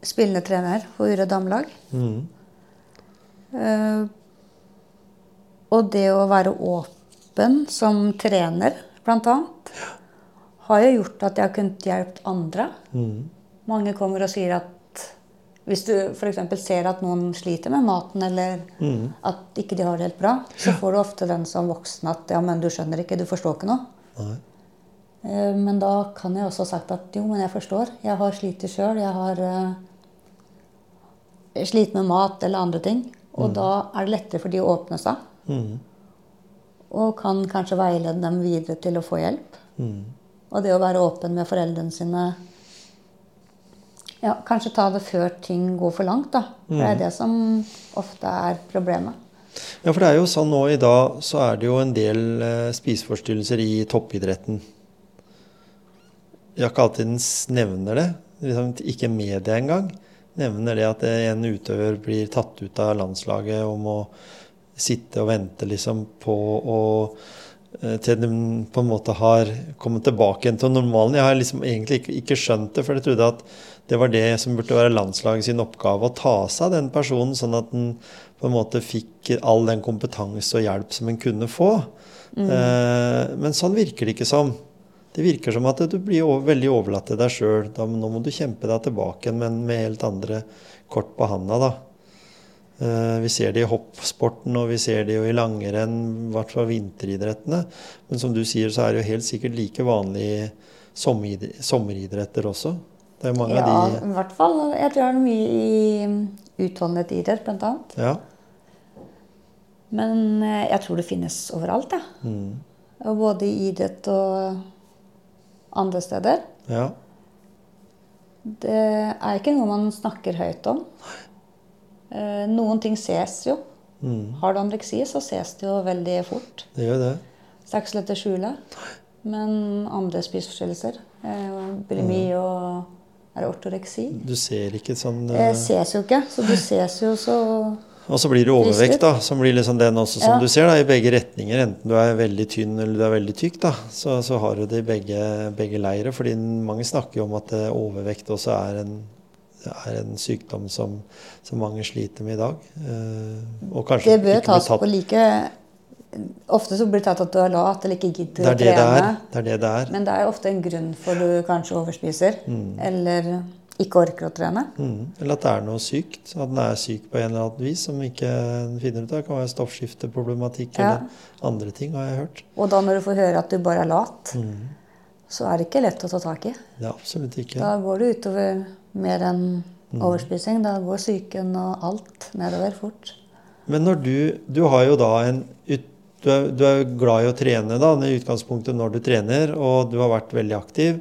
spillende trener for Ure damelag. Mm. Uh, og det å være åpen som trener, blant annet, har jo gjort at jeg har kunnet hjelpe andre. Mm. Mange kommer og sier at hvis du f.eks. ser at noen sliter med maten, eller Mm. at ikke de har det helt bra, så får du ofte den som voksen at ja, men du skjønner ikke, du forstår ikke noe. Nei. Eh, Men da kan jeg også ha sagt at jo, men jeg forstår. Jeg har slitt sjøl. Jeg har uh, slitt med mat eller andre ting. Og da er det lettere for de å åpne seg. Mm. Og kan kanskje veilede dem videre til å få hjelp. Mm. Og det å være åpen med foreldrene sine ja, Kanskje ta det før ting går for langt. da. For det er det som ofte er problemet. Ja, for det er jo sånn nå i dag så er det jo en del eh, spiseforstyrrelser i toppidretten. Jack Altidens nevner det, liksom, ikke media engang. Nevner det at en utøver blir tatt ut av landslaget om å sitte og vente liksom på å eh, til de på en måte har kommet tilbake igjen til normalen. Jeg har liksom egentlig ikke, ikke skjønt det, for jeg trodde at det var det som burde være landslaget sin oppgave, å ta seg av den personen, sånn at den på en måte fikk all den kompetanse og hjelp som en kunne få. Eh, men sånn virker det ikke som. Det virker som at du blir veldig overlatt til deg sjøl. Nå må du kjempe deg tilbake men med helt andre kort på handa, da. Eh, vi ser det i hoppsporten, og vi ser det jo i langrenn, i hvert fall vinteridrettene. Men som du sier, så er det jo helt sikkert like vanlig i sommeridretter også. Det er mange Ja, av de i hvert fall. Jeg tror det er mye i utholdenhet idrett, blant annet. Ja. Men eh, jeg tror det finnes overalt, jeg. Mm. Både i idrett og andre steder. ja. Det er ikke noe man snakker høyt om. Eh, Noen ting ses jo. Mm. Har du anoreksi, så ses det jo veldig fort. Det gjør det. Så det er ikke så lett å skjule. Men andre spiseforstyrrelser, eh, bulimi Mm. og er det ortoreksi, Du ser ikke sånn uh... Jeg ses jo ikke. Så du ses jo så Og så blir det overvekt, da. Som blir liksom den også, som Ja. du ser, da, i begge retninger. Enten du er veldig tynn eller du er veldig tykk, da. Så, så har du det i begge, begge leire. Fordi mange snakker jo om at eh, overvekt også er en, er en sykdom som, som mange sliter med i dag. Eh, og kanskje Det bør tas på like Ofte så blir det tatt at du er lat eller ikke gidder er å trene. Det er det det er. Men det er ofte en grunn for du kanskje overspiser. Eller ikke orker å trene. Mm. Eller at det er noe sykt. At den er syk på en eller annen vis som ikke finner ut av. Det kan være stoffskifteproblematikk Ja. eller andre ting, har jeg hørt. Og da når du får høre at du bare er lat, Mm. så er det ikke lett å ta tak i. Det er absolutt ikke. Da går det utover mer enn Mm. overspising. Da går psyken og alt nedover fort. Men når du Du har jo da en ut, du, er, du er glad i å trene, da, i utgangspunktet når du trener, og du har vært veldig aktiv.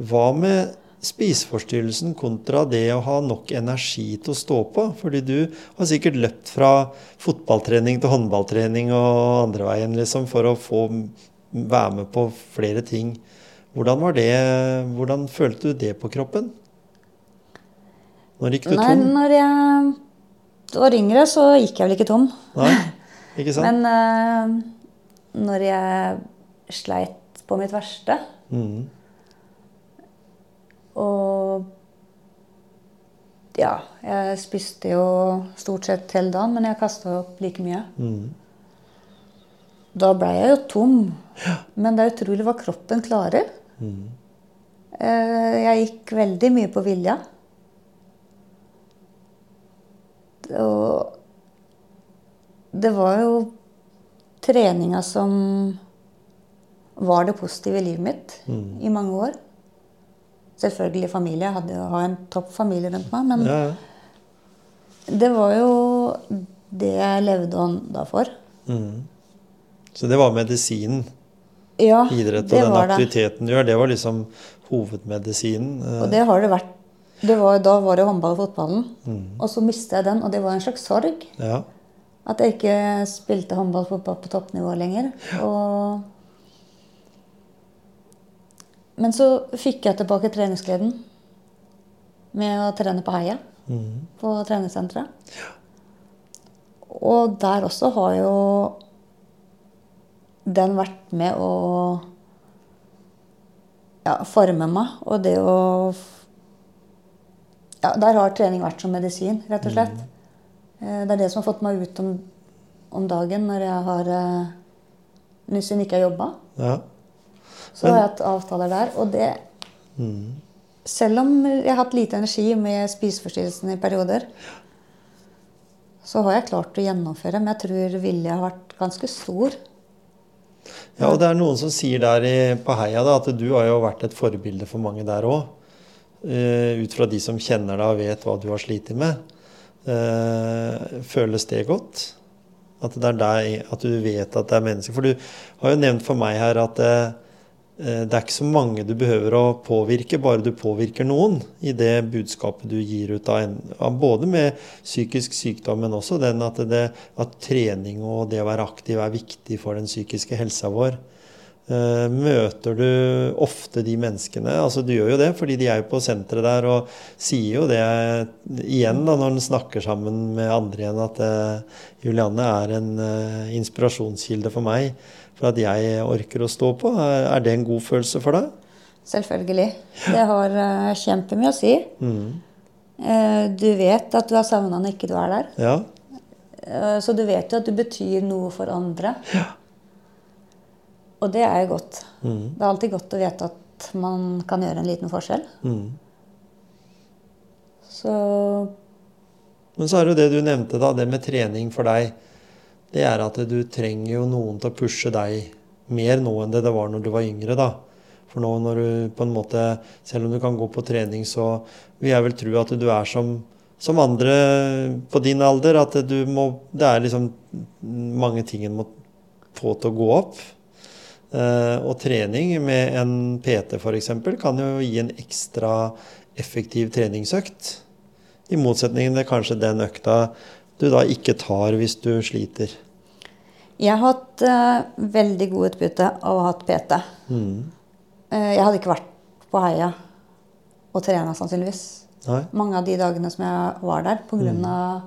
Hva med spiseforstyrrelsen kontra det å ha nok energi til å stå på? Fordi du har sikkert løpt fra fotballtrening til håndballtrening og andre veien liksom, for å få være med på flere ting. Hvordan var det? Hvordan følte du det på kroppen? Når gikk du Nei, tom? når jeg var yngre, så gikk jeg vel ikke tom. Nei? <laughs> Ikke sant? Men uh, når jeg sleit på mitt verste, Mhm. Og Ja, jeg spiste jo stort sett hele dagen, men jeg kasta opp like mye. Mm. Da ble jeg jo tom. Men det er utrolig hva kroppen klarer. Mhm. Eh, Jeg gikk veldig mye på vilja. Og det var jo treninga som var det positive i livet mitt Mm. i mange år. Selvfølgelig familie. Jeg hadde jo en topp familie rundt meg. Men Ja, ja. det var jo det jeg levde ånda for. Mm. Så det var medisinen. Ja, Idrett og den var det. aktiviteten du gjør, det var liksom hovedmedisinen. eh, Og det har det vært. Det var, da var det håndball og fotballen. Mm. Og så mista jeg den, og det var en slags sorg. Ja. At jeg ikke spilte håndball og fotball på toppnivå lenger. Og Men så fikk jeg tilbake treningsgleden med å trene på Heia, Mm. på treningssenteret. Og der også har jo den vært med å ja, forme meg. Og det å Ja, der har trening vært som medisin, rett og slett. Mm. Det er det som har fått meg ut om, om dagen når jeg har eh, ikke har jobba. ja. Så har jeg hatt avtaler der. Og det Mhm. Selv om jeg har hatt lite energi med spiseforstyrrelsen i perioder, så har jeg klart å gjennomføre. Men jeg tror viljen har vært ganske stor. ja, og det er noen som sier der i, på Heia da, at du har jo vært et forbilde for mange der òg. ut fra de som kjenner deg og vet hva du har slitt med. Uh, føles det godt? At, det er deg, at du vet at det er mennesker? For du har jo nevnt for meg her at eh, eh, det er ikke så mange du behøver å påvirke, bare du påvirker noen i det budskapet du gir ut av, en, både med psykisk sykdom, men også den at, det, at trening og det å være aktiv er viktig for den psykiske helsa vår. Eh, Møter du ofte de menneskene? Altså Du gjør jo det, fordi de er jo på senteret der og sier jo det igjen da når en snakker sammen med andre igjen, at eh, Julianne er en eh, inspirasjonskilde for meg for at jeg orker å stå på. Er det en god følelse for deg? Selvfølgelig. Det har uh, kjempemye å si. Eh, du vet at du har savna når ikke du er der. Ja. Eh, så du vet jo at du betyr noe for andre. Ja. Og det er jo godt. Det er alltid godt å vite at man kan gjøre en liten forskjell. Mm. Så Men så er det jo det du nevnte, da, det med trening for deg. Det er at du trenger jo noen til å pushe deg mer nå enn det det var når du var yngre, da. For nå når du på en måte Selv om du kan gå på trening, så vil jeg vel tro at du er som, som andre på din alder. At du må Det er liksom mange ting en må få til å gå opp. Eh, og trening med en PT f.eks. kan jo gi en ekstra effektiv treningsøkt. I motsetning til kanskje den økta du da ikke tar hvis du sliter. Jeg har hatt uh, veldig god utbytte av å ha hatt PT. Eh, jeg hadde ikke vært på Heia og trena sannsynligvis. Nei? Mange av de dagene som jeg var der, på grunn av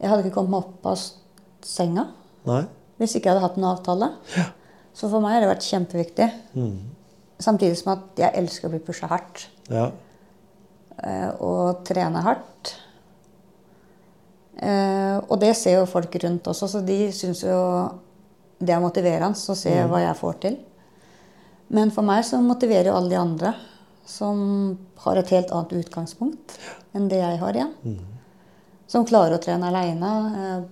Jeg hadde ikke kommet meg opp av senga Nei? hvis ikke jeg hadde hatt en avtale. Så for meg har det vært kjempeviktig. Samtidig som at jeg elsker å bli pusha hardt. Ja. Uh, og trene hardt. Eh, og det ser jo folk rundt også, så de syns jo det er motiverende å se hva jeg får til. Men for meg så motiverer jo alle de andre som har et helt annet utgangspunkt enn det jeg har igjen. Som klarer å trene aleine. Eh,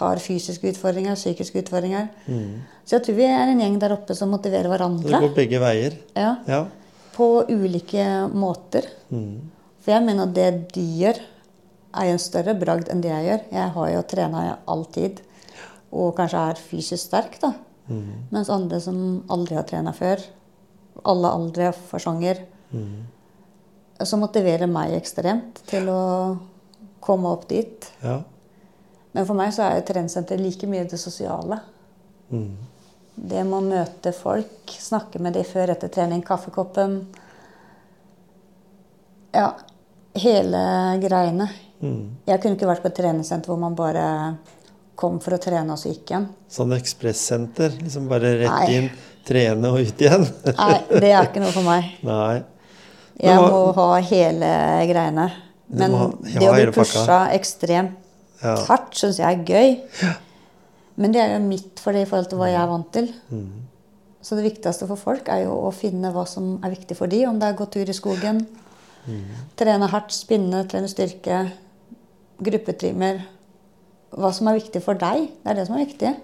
har fysiske utfordringer, psykiske utfordringer. Så jeg tror vi er en gjeng der oppe som motiverer hverandre. Det går begge veier. Ja Ja. på ulike måter. For jeg mener at det de gjør, er jo en større bragd enn det jeg gjør. Jeg har jo trena alltid og kanskje er fysisk sterk, da. Mens andre som aldri har trena før, alle aldre fasonger, som motiverer meg ekstremt til å komme opp dit. ja. Men for meg så er treningssenter like mye det sosiale. Det med å møte folk, snakke med dem før etter trening, kaffekoppen Ja, hele greiene. Jeg kunne ikke vært på et treningssenter hvor man bare kom for å trene, og så gikk igjen. Sånn ekspressenter. Liksom bare rett Nei. inn, trene og ut igjen. <laughs> Nei, det er ikke noe for meg. Nei. Jeg må ha hele greiene. Men må det å bli pusha ekstremt Ja. hardt syns jeg er gøy. Men det er jo mitt for det i forhold til hva jeg er vant til. Mm. Så det viktigste for folk er jo å finne hva som er viktig for de, Om det er gå tur i skogen, Mm. trene hardt, spinne, trene styrke, gruppetrimer. Hva som er viktig for deg. Det er det som er viktig.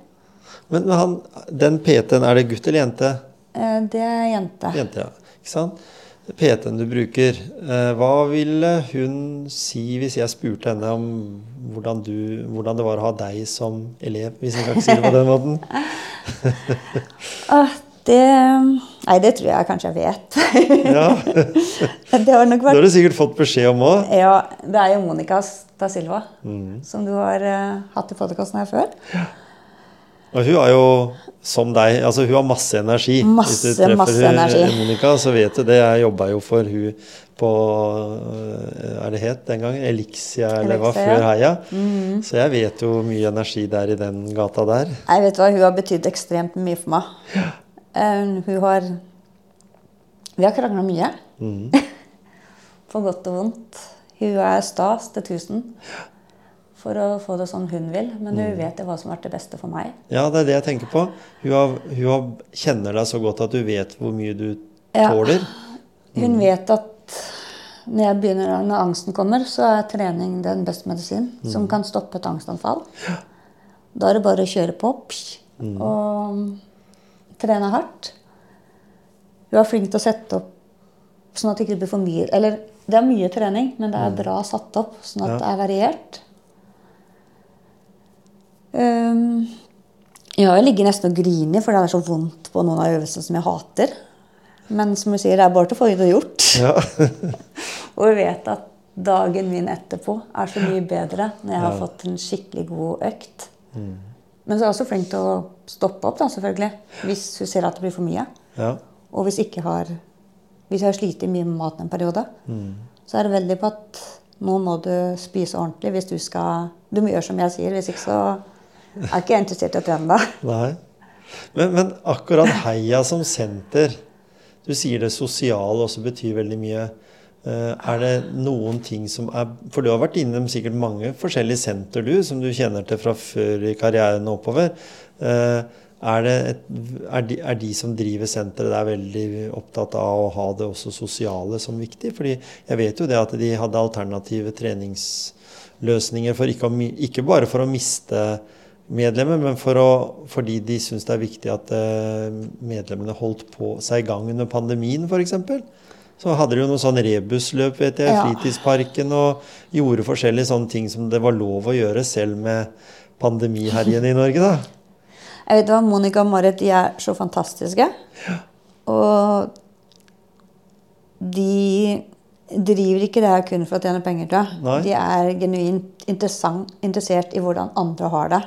Men han, den PT-en, er det gutt eller jente? Eh, Det er jente. Jente, ja. Ikke sant? PT-en du bruker, eh, hva ville hun si hvis jeg spurte henne om hvordan, du, hvordan det var å ha deg som elev, hvis jeg kan si det på den måten? <laughs> Ah, det Nei, det tror jeg kanskje jeg vet. Ja, <laughs> det har nok Det har vært du sikkert fått beskjed om òg. Ja, det er jo Monica da Silva, Mm. som du har uh, hatt i podkasten her før. Og hun er jo som deg, altså hun har masse energi. Masse, Hvis du treffer masse hun, energi. Monica, så vet du det. Jeg jobba jo for hun på øh, Er det het den gangen? Elixia, eller hva? Før ja. Heia. Så jeg vet jo mye energi der i den gata der. Jeg vet hva, Hun har betydd ekstremt mye for meg. Eh, hun har Vi har krangla mye. <laughs> Mm. På godt og vondt. Hun er stas til tusen for å få det sånn hun vil. Men Mm. hun vet hva som har vært det beste for meg. Ja, det er det jeg tenker på. Hun, har, hun har, kjenner deg så godt at du vet hvor mye du Ja. tåler. Hun vet at når, jeg begynner, når angsten kommer, så er trening den beste medisin som kan stoppe et angstanfall. Da er det bare å kjøre på psh, og trene hardt. Hun er flink til å sette opp sånn at det ikke blir for mye Eller det er mye trening, men det er Mm. bra satt opp, sånn at Ja. det er variert. Um, jeg ligger nesten og griner, for det er så vondt på noen av øvelsene som jeg hater. Men som du sier, det er bare til å få det gjort. Ja. <laughs> Og jeg vet at dagen min etterpå er så mye bedre når jeg har Ja. fått en skikkelig god økt. Men så er jeg også flink til å stoppe opp, da, selvfølgelig. Hvis hun ser at det blir for mye. ja. Og hvis, ikke har, hvis jeg har slitt mye med maten en periode, så er det veldig på at nå må du spise ordentlig hvis du skal Du må gjøre som jeg sier, hvis ikke så er ikke jeg interessert i å trene deg. <laughs> Men, men akkurat Heia som senter Du sier det sosiale også betyr veldig mye. Eh, Er det noen ting som er For du har vært innom sikkert mange forskjellige senter, du, som du kjenner til fra før i karrieren og oppover. Eh, Er, det et, er, de, er de som driver senteret der veldig opptatt av å ha det også sosiale som viktig? Fordi jeg vet jo det at de hadde alternative treningsløsninger for ikke, å, ikke bare for å miste medlemmer, men for å, fordi de syns det er viktig at eh, medlemmene holdt på seg i gang under pandemien, f.eks. Så hadde de jo noe sånn rebusløp vet jeg, i Ja. fritidsparken og gjorde forskjellige sånne ting som det var lov å gjøre selv med pandemiherjen i Norge. da. Jeg vet hva, Monica og Marit de er så fantastiske. Ja. Og de driver ikke det her kun for å tjene penger. Tror jeg. Nei. De er genuint interessert i hvordan andre har det.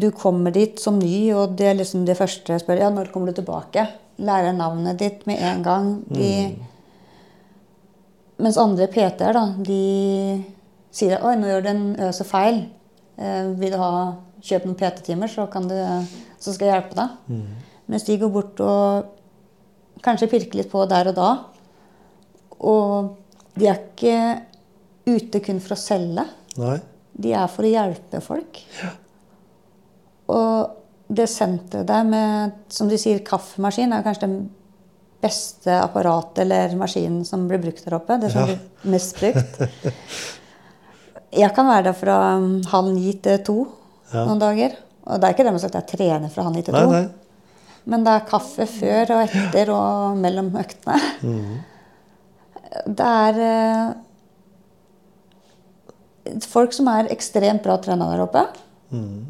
Du kommer dit som ny, og det er liksom det første jeg spør ja, når kommer du tilbake. Lærer navnet ditt med en gang. De, Mens andre PT-er, da, de sier oi, nå gjør du en øse feil. Eh, vil du ha, kjøpe noen PT-timer, så, så skal jeg hjelpe deg. Mens de går bort og kanskje pirker litt på der og da. Og de er ikke ute kun for å selge. Nei? De er for å hjelpe folk. Og det senteret der med, som de sier, kaffemaskin, er kanskje den beste apparatet eller maskinen som blir brukt der oppe. Det som Ja. blir mest brukt. <laughs> Jeg kan være der fra um, halv ni til to Ja. noen dager. Og det er ikke det med at jeg trener fra halv ni til Nei, to. nei. Men det er kaffe før og etter og mellom øktene. Det er eh, folk som er ekstremt bra trena der oppe.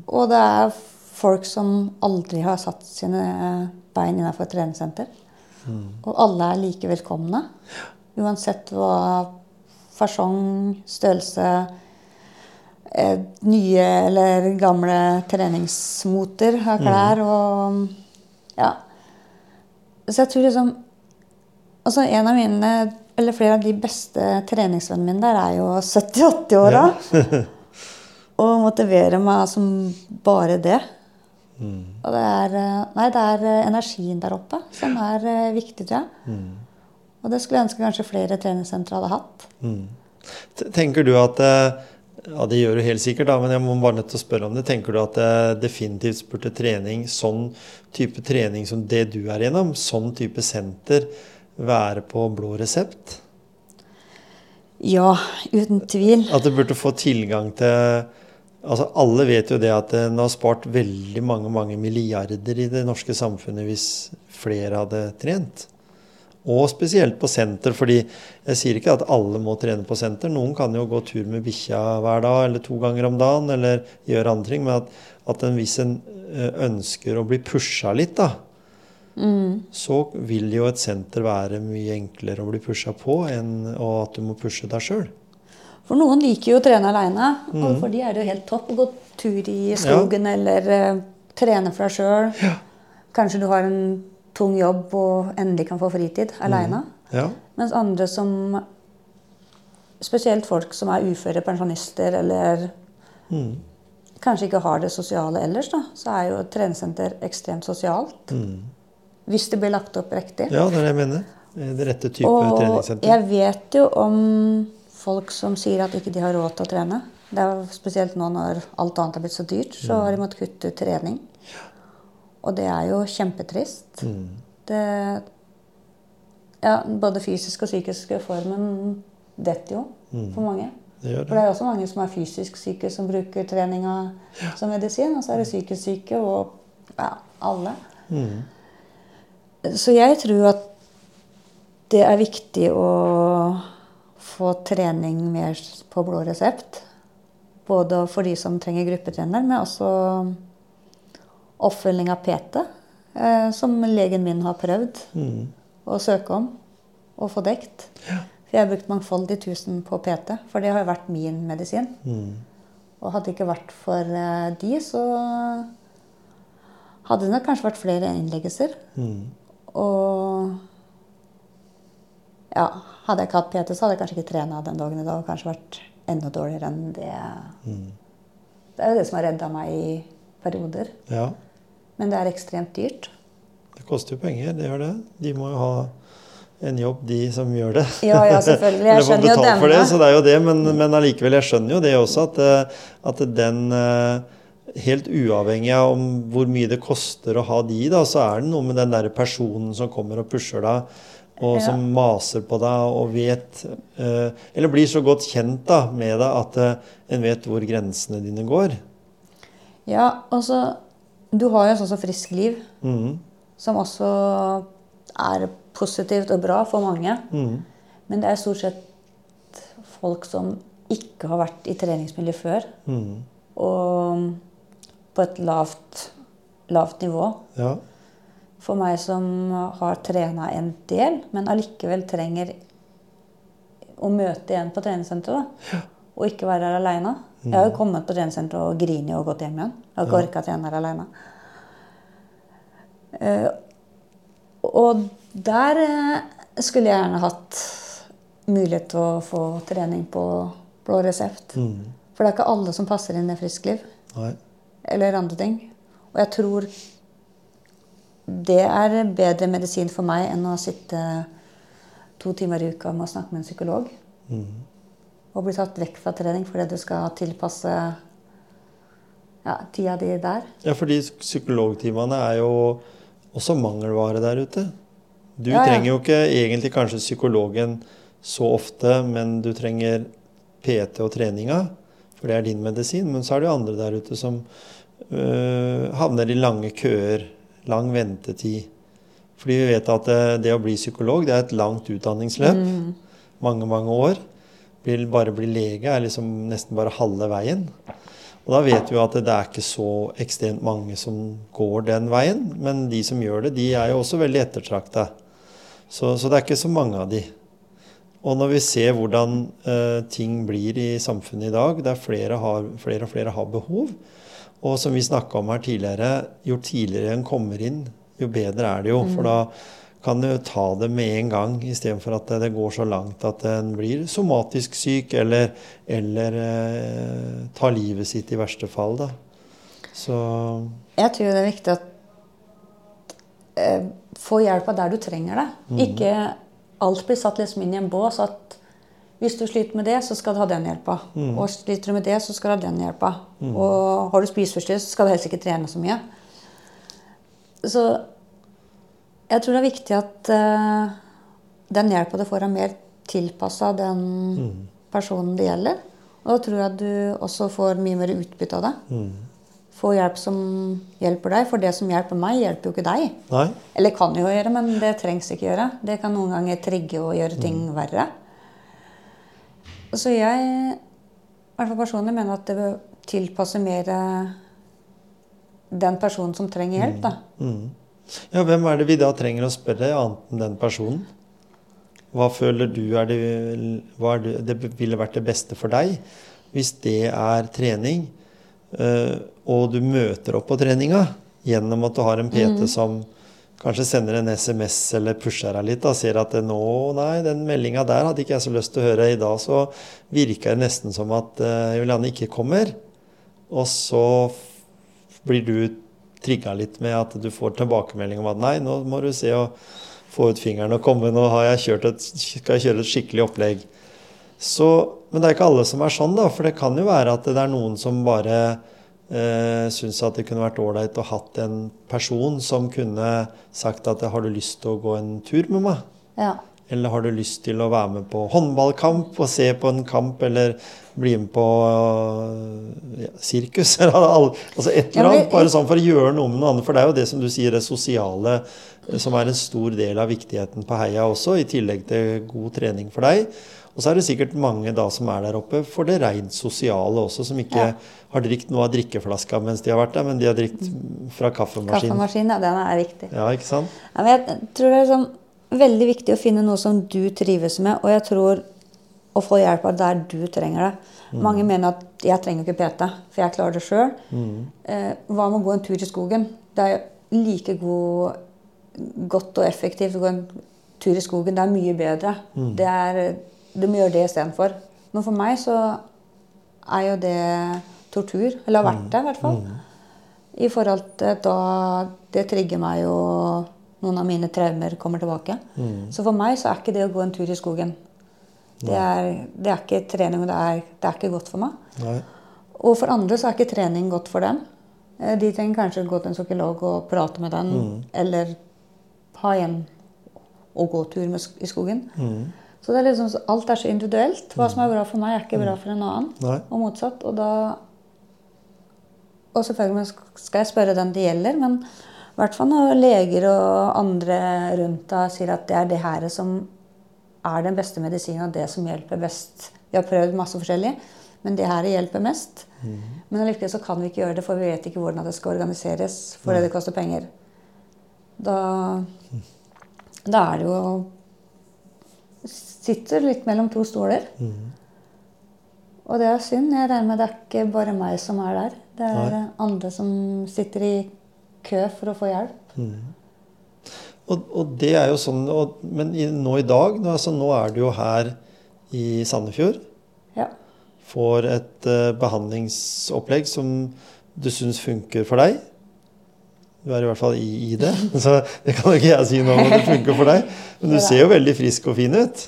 Og det er folk som aldri har satt sine bein innenfor et treningssenter. Og alle er like velkomne. Uansett hva fasong, størrelse, nye eller gamle treningsmoter av klær og Ja. Så jeg tror liksom Altså en av mine, eller flere av de beste treningsvennene mine der er jo 70-80-åra. <laughs> og motiverer meg som bare det. Og det er, eh, nei, det er eh, energien der oppe som er eh, viktig, tror jeg. Og det skulle jeg ønske kanskje flere treningssentre hadde hatt. Mm. Tenker du at eh, Ja, det gjør du helt sikkert, da, men jeg må bare nødt til å spørre om det. Tenker du at det definitivt burde trening, sånn type trening som det du er gjennom, sånn type senter, være på blå resept? Ja, uten tvil. At du burde få tilgang til Altså Alle vet jo det at en har spart veldig mange mange milliarder i det norske samfunnet hvis flere hadde trent. Og spesielt på senter, fordi jeg sier ikke at alle må trene på senter. Noen kan jo gå tur med bikkja hver dag eller to ganger om dagen eller gjøre andre ting. Men at, at en, hvis en eh, ønsker å bli pusha litt, da, så vil jo et senter være mye enklere å bli pusha på enn at du må pushe deg sjøl. For noen liker jo å trene aleine, og for de er det jo helt topp å gå tur i skogen eller uh, trene for deg sjøl. Kanskje du har en tung jobb og endelig kan få fritid aleine. Ja. Mens andre som Spesielt folk som er uføre pensjonister eller kanskje ikke har det sosiale ellers, da, så er jo et treningssenter ekstremt sosialt. Hvis det blir lagt opp riktig. Ja, det er det jeg mener. Det rette type Og treningssenter. jeg vet jo om folk som sier at ikke de har råd til å trene. Det er jo Spesielt nå når alt annet er blitt så dyrt, så har de måttet kutte ut trening. Og det er jo kjempetrist. Det, ja, både fysisk og psykisk formen detter jo for mange. Det gjør For det er også mange som er fysisk syke, som bruker treninga som medisin. Og så er det psykisk syke og ja, alle. Så jeg tror at det er viktig å få trening mer på blå resept. Både for de som trenger gruppetrener, men også oppfølging av PT. Eh, som legen min har prøvd Mm. å søke om og få dekt. For jeg har brukt mangfoldig tusen på PT, for det har jo vært min medisin. Mm. Og hadde det ikke vært for eh, de, så hadde det nok kanskje vært flere innleggelser. Mm. Og ja, hadde jeg ikke hatt PT, så hadde jeg kanskje ikke trena den dagen i dag. Og kanskje vært enda dårligere enn det. Det er jo det som har redda meg i perioder. Ja. Men det er ekstremt dyrt. Det koster jo penger, det gjør det. De må jo ha en jobb, de som gjør det. Ja, ja, selvfølgelig. Jeg <laughs> skjønner jo betalt for det, så det er jo det. Men, men allikevel, jeg skjønner jo det også, at, eh, at den eh, Helt uavhengig av om hvor mye det koster å ha de, da, så er det noe med den der personen som kommer og pusher deg, og Ja. som maser på deg og vet eh, Eller blir så godt kjent da, med deg at en vet hvor grensene dine går. Ja, altså Du har jo sånn som Frisk liv, mm. som også er positivt og bra for mange. Mm. Men det er stort sett folk som ikke har vært i treningsmiljø før. Mm. Og på et lavt, lavt nivå. Ja. For meg som har trena en del, men allikevel trenger å møte igjen på treningssenteret. Ja. Og ikke være her aleine. Jeg har jo kommet på treningssenteret og grinet og gått hjem igjen. Jeg har ikke orka å trene her Uh, og der eh, skulle jeg gjerne hatt mulighet til å få trening på blå resept. Mm. For det er ikke alle som passer inn i friskliv Nei. eller andre ting. Og jeg tror det er bedre medisin for meg enn å sitte to timer i uka med å snakke med en psykolog. Mhm. Og bli tatt vekk fra trening fordi du skal tilpasse ja, tida di der. Ja, fordi psykologtimene er jo også mangelvare der ute. Du Ja, ja. trenger jo ikke egentlig kanskje psykologen så ofte, men du trenger PT og treninga, for det er din medisin. Men så er det jo andre der ute som øh, havner i lange køer, lang ventetid. Fordi vi vet at det, det å bli psykolog, det er et langt utdanningsløp. Mange, mange år. Blir, bare bli lege er liksom nesten bare halve veien. Og da vet vi jo at det er ikke så ekstremt mange som går den veien. Men de som gjør det, de er jo også veldig ettertrakta. Så, så det er ikke så mange av de. Og når vi ser hvordan eh, ting blir i samfunnet i dag, der flere, har, flere og flere har behov, og som vi snakka om her tidligere, jo tidligere en kommer inn, jo bedre er det jo. For da kan du ta det med en gang, istedenfor at det går så langt at en blir somatisk syk eller, eller eh, tar livet sitt i verste fall. Da. Så Jeg tror det er viktig at eh, få hjelpa der du trenger det. Ikke alt blir satt liksom inn i en bås at hvis du sliter med det, så skal du ha den hjelpa. Og sliter du med det, så skal du ha den hjelpa. Og har du spiseforstyrrelse, så skal du helst ikke trene så mye. Så jeg tror det er viktig at uh, den hjelpa du får, er mer tilpassa den personen det gjelder. Og da tror jeg at du også får mye mer utbytte av det. Få hjelp som hjelper deg, for det som hjelper meg, hjelper jo ikke deg. nei. Eller kan jo gjøre, men det trengs ikke gjøre. Det kan noen ganger trigge og gjøre ting verre. Så jeg, i hvert fall personlig, mener at det bør tilpasse mer eh, den personen som trenger hjelp. da. Ja, hvem er det vi da trenger å spørre, annet enn den personen? Hva føler du er det, er det, det ville vært det beste for deg? Hvis det er trening, eh, og du møter opp på treninga gjennom at du har en PT som kanskje sender en SMS eller pusher deg litt, og ser at nå, nei, den meldinga der hadde ikke jeg så lyst til å høre. I dag så virker det nesten som at uh, Juliane ikke kommer. Og så blir du trigga litt med at du får tilbakemelding om at nei, nå må du se og få ut fingeren og komme, nå jeg et, skal jeg kjøre et skikkelig opplegg. Så, men det er ikke alle som er sånn, da, for det kan jo være at det er noen som bare eh, syns at det kunne vært ålreit å hatt en person som kunne sagt at har du lyst til å gå en tur med meg? Ja. Eller har du lyst til å være med på håndballkamp og se på en kamp, eller bli med på ja, sirkus? <laughs> eller altså et eller annet, bare sånn for å gjøre noe med noe annet. For det er jo det som du sier, det sosiale, eh, som er en stor del av viktigheten på heia også, i tillegg til god trening for deg. Og så er det sikkert mange da som er der oppe for det rent sosiale også, som ikke Ja. har drikt noe av drikkeflaska mens de har vært der, men de har drikt fra kaffemaskinen. Kaffemaskinen, ja, den er viktig. Ja, ikke sant? Ja, men jeg tror det er sånn veldig viktig å finne noe som du trives med, og jeg tror å få hjelp av der du trenger det. Mange mener at jeg trenger ikke PT, for jeg klarer det sjøl. Eh, hva med å gå en tur i skogen? Det er like god, godt og effektivt å gå en tur i skogen. Det er mye bedre. Det er, du må gjøre det istedenfor. Men for meg så er jo det tortur. Eller har vært det, i hvert fall. I forhold til da Det trigger meg jo Noen av mine traumer kommer tilbake. Så for meg så er ikke det å gå en tur i skogen Det er, det er ikke trening, og det er, det er ikke godt for meg. Nei. Og for andre så er ikke trening godt for dem. Eh, De trenger kanskje gå til en psykolog og prate med den, eller ha en og gå tur med, i skogen. Så det er liksom, alt er så individuelt. Hva som er bra for meg, er ikke bra for en annen. Nei. Og motsatt. Og da Og selvfølgelig skal jeg spørre den det gjelder, men i hvert fall når leger og andre rundt deg sier at det er det her som er den beste medisinen og det som hjelper best. Vi har prøvd masse forskjellig, men det her hjelper mest. Men allikevel så kan vi ikke gjøre det, for vi vet ikke hvordan det skal organiseres fordi det koster penger. Da, da er det jo Sitter litt mellom to stoler. Og det er synd. Jeg regner med det er ikke bare meg som er der. Det er Nei. andre som sitter i kø for å få hjelp. Og, og det er jo sånn og, Men i, nå i dag, nå, altså, nå er du jo her i Sandefjord. Ja. Får et uh, behandlingsopplegg som du syns funker for deg. Du er i hvert fall i, i det, <laughs> så det kan jo ikke jeg si noe om det funker for deg. Men du ser jo veldig frisk og fin ut.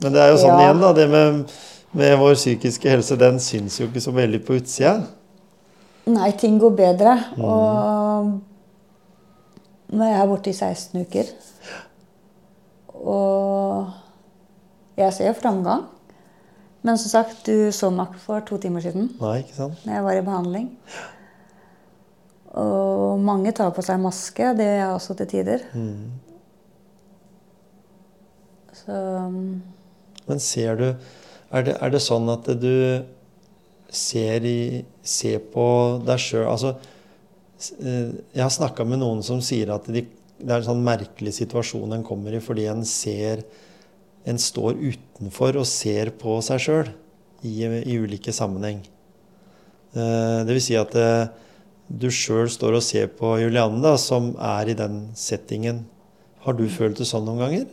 Men det er jo sånn Ja. igjen, da. Det med, med vår psykiske helse, den syns jo ikke så veldig på utsida. Nei, ting går bedre. Og nå er jeg borte i 16 uker. Og jeg ser jo framgang. Men som sagt, du så meg for to timer siden Nei, ikke sant? når jeg var i behandling. Og mange tar på seg maske. Det gjør jeg også til tider. Så Men ser du Er det, er det sånn at du ser, i, ser på deg sjøl Altså, eh, jeg har snakka med noen som sier at de, det er en sånn merkelig situasjon en kommer i fordi en ser En står utenfor og ser på seg sjøl i, i ulike sammenheng. Eh, Det vil si at eh, du sjøl står og ser på Julianne, da, som er i den settingen. Har du følt det sånn noen ganger?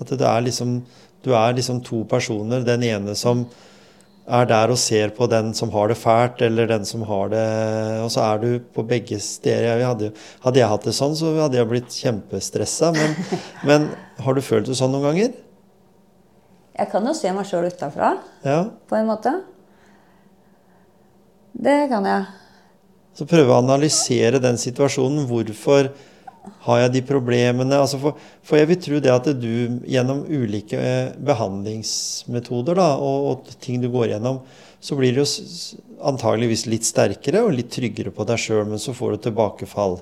At det er liksom, du er liksom to personer. Den ene som er der og ser på den som har det fælt, eller den som har det Og så er du på begge steder. Jeg hadde, hadde jeg hatt det sånn, så hadde jeg blitt kjempestressa. Men, <laughs> men har du følt det sånn noen ganger? jeg kan jo se meg sjøl utafra, Ja. på en måte. Det kan jeg. Så prøve å analysere den situasjonen. Hvorfor har jeg de problemene? Altså for, for jeg vil tro det at du gjennom ulike eh, behandlingsmetoder da, og, og ting du går gjennom, så blir du antageligvis litt sterkere og litt tryggere på deg sjøl, men så får du tilbakefall.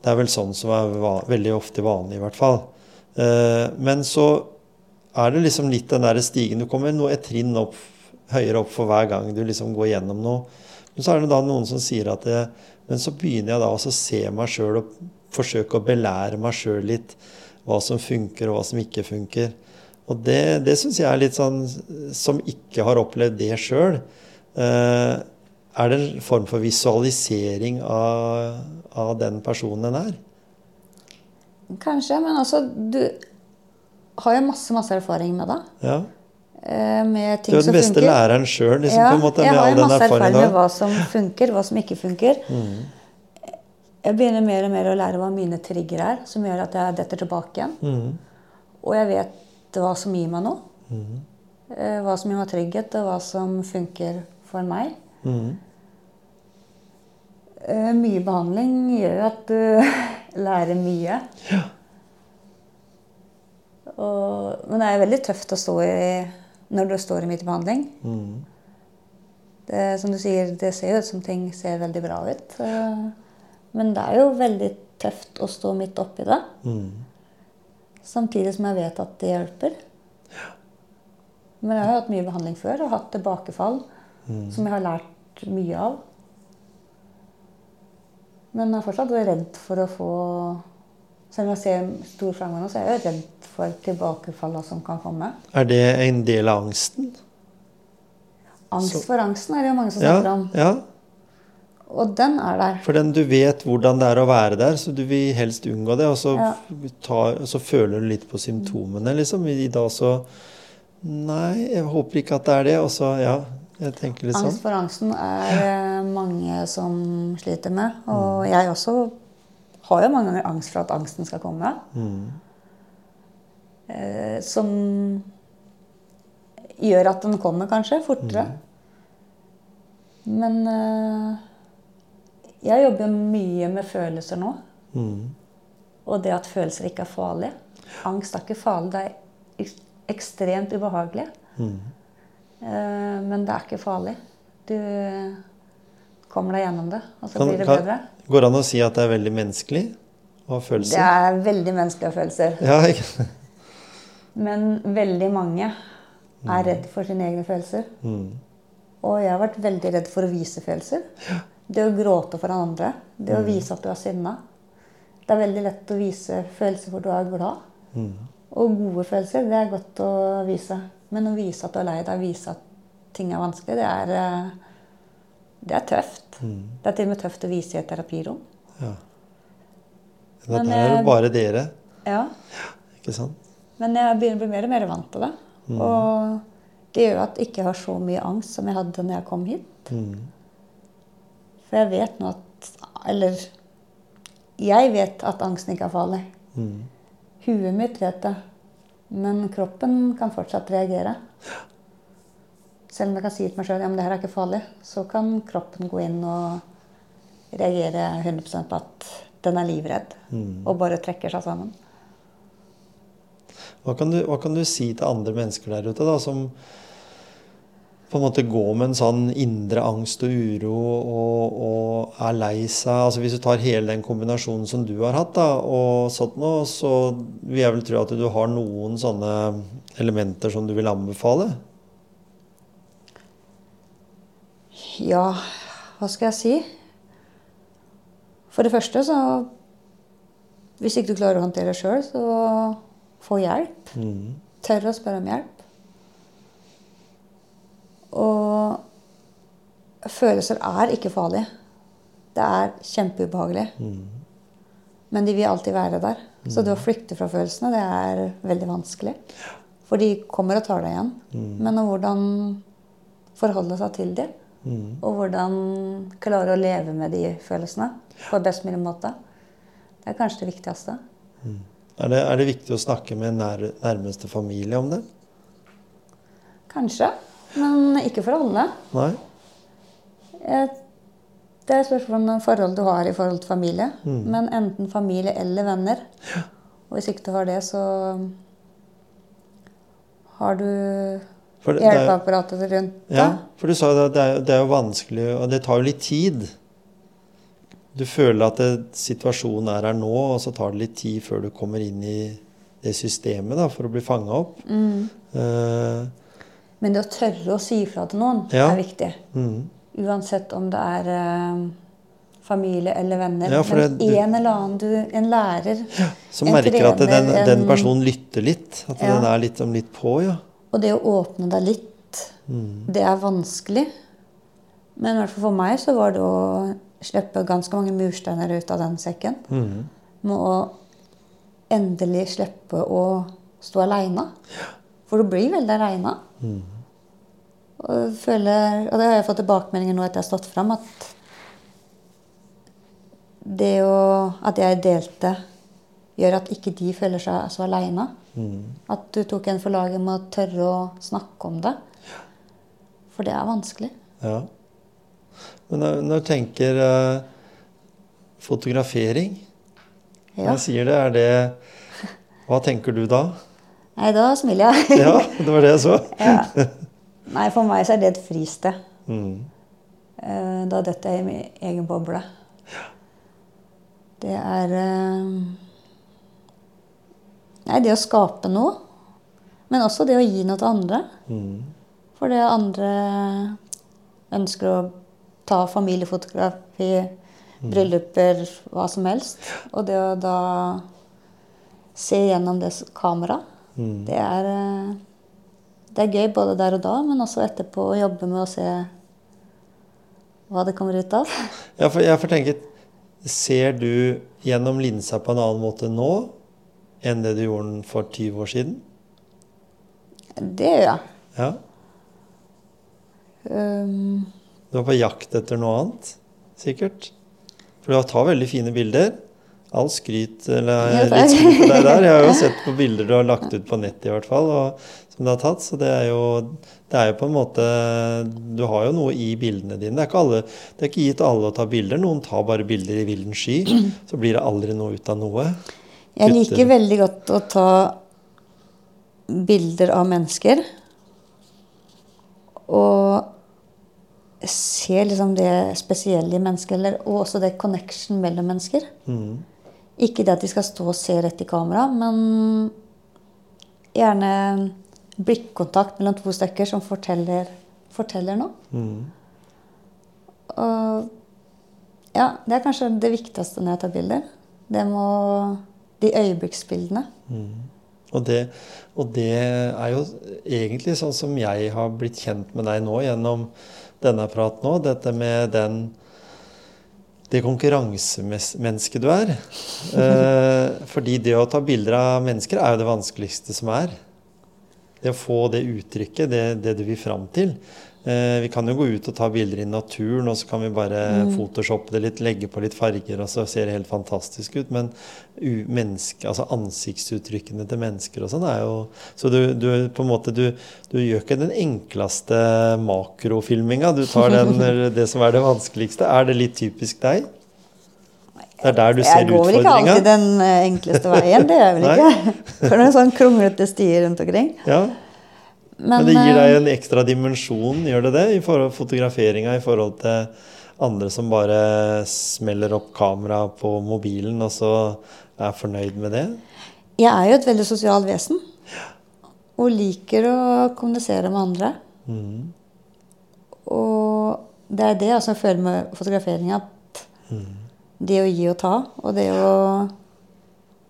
Det er vel sånn som er veldig ofte vanlig, i hvert fall. Eh, men så er det liksom litt den der stigen. Du kommer noe et trinn opp, høyere opp for hver gang du liksom går gjennom noe. Men så er det da noen som sier at det, Men så begynner jeg da også å se meg sjøl og forsøke å belære meg sjøl litt hva som funker, og hva som ikke funker. Og det, det syns jeg er litt sånn Som ikke har opplevd det sjøl. Eh, er det en form for visualisering av, av den personen en er? Kanskje, men altså Du har jo masse, masse erfaring med det. Ja. som Med Du er som den beste funker. læreren sjøl, liksom, Ja, på en måte, jeg har all jo masse erfaring med hva som funker, hva som ikke funker. Mm. Jeg begynner mer og mer å lære hva mine trigger er, som gjør at jeg detter tilbake igjen. Mm. Og jeg vet hva som gir meg noe. Mm. Hva som gir meg trygghet, og hva som funker for meg. Mm. Eh, Mye behandling gjør at du <laughs> lærer mye. Og, men det er veldig tøft å stå i når du står i midt i behandling. Mm. Det, som du sier, det ser jo ut som ting ser veldig bra ut. eh, Men det er jo veldig tøft å stå midt oppi det. Mm. Samtidig som jeg vet at det hjelper. Men jeg har hatt mye behandling før og hatt tilbakefall som jeg har lært mye av. Men jeg er fortsatt redd for å få Selv om jeg ser stor framgang nå, så er jeg jo redd for tilbakefallene som kan komme. Er det en del av angsten? Angst for angsten er det jo mange som Ja, snakker om. ja. Og den er der. For den, du vet hvordan det er å være der, så du vil helst unngå det. Og så, Ja. tar, så føler du litt på symptomene, liksom. I dag så Nei, jeg håper ikke at det er det. Og så, ja. Jeg tenker litt sånn. Angst for angsten er ja. mange som sliter med. Og jeg også har jo mange ganger angst for at angsten skal komme. Mm. Eh, som gjør at den kommer kanskje fortere. Men eh, jeg jobber mye med følelser nå. Mm. Og det at følelser ikke er farlige. Angst er ikke farlig. Det er ekstremt ubehagelig. Mm. Eh, men det er ikke farlig. Du kommer deg gjennom det, og så Kan, blir det kan, bedre. går det an å si at det er veldig menneskelig å ha Det er veldig menneskelige følelser. Ja, ikke? Men veldig mange er redd for sine egne følelser. Mm. Og jeg har vært veldig redd for å vise følelser. Det å gråte for andre. Det å vise at du er sinna. Det er veldig lett å vise følelser hvor du er glad. Mm. Og gode følelser, det er godt å vise. Men å vise at du er lei deg, vise at ting er vanskelig, det er, eh, det er tøft. Mm. Det er til og med tøft å vise i et terapirom. Ja. Men Men, er det eh, bare dere, Ja. ikke sant? Men jeg begynner å bli mer og mer vant til det. Og det gjør at jeg ikke har så mye angst som jeg hadde når jeg kom hit. Mm. For jeg vet nå at Eller jeg vet at angsten ikke er farlig. Mm. Huet mitt vet det. Men kroppen kan fortsatt reagere. Selv om jeg kan si til meg sjøl ja, men det her er ikke farlig, så kan kroppen gå inn og reagere 100 på at den er livredd. Mm. Og bare trekker seg sammen. Hva kan, du, hva kan du si til andre mennesker der ute, da, som på en måte gå med en sånn indre angst og uro og, og er lei seg? Altså Hvis du tar hele den kombinasjonen som du har hatt, da, og sånt nå, så vil jeg vel tro at du har noen sånne elementer som du vil anbefale? Ja, hva skal jeg si? For det første så Hvis ikke du klarer å håndtere det sjøl, så få hjelp. Mm. Tør å spørre om hjelp. Og følelser er ikke farlig. Det er kjempeubehagelig. Men de vil alltid være der. Så det å flykte fra følelsene, det er veldig vanskelig. For de kommer og tar deg igjen. Men hvordan forholde seg til dem, Mm. og hvordan klare å leve med de følelsene på best mulig måte, det er kanskje det viktigste. Er, det, er det viktig å snakke med nær, nærmeste familie om det? Kanskje, men ikke for alle. Nei? Eh, Det spørsmål om forhold du har i forhold til familie. Mm. Men enten familie eller venner. Og hvis ikke du har det, så har du er- hjelpeapparatet rundt deg. Ja, for du sa jo det, det, er, det er jo vanskelig, og det tar jo litt tid. Du føler at det, situasjonen er her nå, og så tar det litt tid før du kommer inn i det systemet da, for å bli fanga opp. Mm. Eh, Men det å tørre å si ifra til noen Ja. er viktig. mm, Uansett om det er eh, familie eller venner. Ja, det- du- en eller annen, du, en lærer som en merker at den, den personen lytter litt. At Ja. den er litt, om litt på, ja. Og det å åpne deg litt, Mm. det er vanskelig. Men i hvert fall for meg så var det å slippe ganske mange mursteiner ut av den sekken. Mm. Med å endelig slippe å stå aleine. For du blir veldig aleine. Mm. Og, føler, og det har jeg fått tilbakemeldinger nå etter jeg har stått fram, at det å, at jeg delte, gjør at ikke de føler seg så aleine. Mm. At du tok en for laget med å tørre å snakke om det. For det er vanskelig. ja. Men når, når du tenker eh, fotografering Ja. Når jeg sier det, er det Hva tenker du da? Nei, da smiler jeg. <laughs> Ja, det var det jeg så. Ja. <laughs> Nei, for meg så er det et fristed. Mm. Eh, Da detter jeg i min egen boble. Det er eh, Nei, det å skape noe. Men også det å gi noe til andre. Mm. For det andre ønsker å ta familiefotografi, brylluper, hva som helst. Og det å da se gjennom det kameraet, Mm. det er eh, Det er gøy både der og da, men også etterpå å jobbe med å se hva det kommer ut av. Ja, for jeg får tenke Ser du gjennom linsa på en annen måte nå enn det du gjorde for 20 år siden? Det gjør jeg. Ja. Um, Du er på jakt etter noe annet, sikkert? For du tar veldig fine bilder. All skryt eller Ja, litt skryt på deg <laughs> der. Jeg har jo sett på bilder du har lagt ut på nettet i hvert fall, og, som du har tatt. Så det er, jo, det er jo på en måte Du har jo noe i bildene dine. Det er ikke, alle, det er ikke gitt alle å ta bilder. Noen tar bare bilder i villen sky. Så blir det aldri noe ut av noe. jeg liker veldig godt å ta bilder av mennesker. Og se liksom det spesielle i mennesket, eller, og også det connection mellom mennesker. Mm. Ikke det at de skal stå og se rett i kamera, men gjerne blikkontakt mellom to stykker som forteller, forteller noe. Mm. Og ja, det er kanskje det viktigste når jeg tar bilder. Det må De øyeblikksbildene. Og det, og det er jo egentlig sånn som jeg har blitt kjent med deg nå gjennom denne praten nå. Dette med den det konkurransemennesket du er. Eh, fordi det å ta bilder av mennesker er jo det vanskeligste som er. Det å få det uttrykket, det, det du vil fram til. Eh, vi kan jo gå ut og ta bilder i naturen, og så kan vi bare photoshoppe det litt, legge på litt farger, og så ser det helt fantastisk ut. Men menneske, altså ansiktsuttrykkene til mennesker og sånn er jo Så du, du på en måte du, du gjør ikke den enkleste makrofilminga. Du tar den, <laughs> det som er det vanskeligste. Er det litt typisk deg? Det er der du ser jeg går vel ikke alltid den eh, enkleste veien. Det gjør jeg vel <laughs> ikke. For det er sånn kronglete stier rundt omkring. Ja. Men, Men det gir deg eh, en ekstra dimensjon, gjør det det, i forhold fotograferinga i forhold til andre som bare smeller opp kamera på mobilen, og så er fornøyd med det? jeg er jo et veldig sosialt vesen. Og liker å kommunisere med andre. Mm. Og det er det altså, jeg føler med fotografering. At det å gi og ta, og det å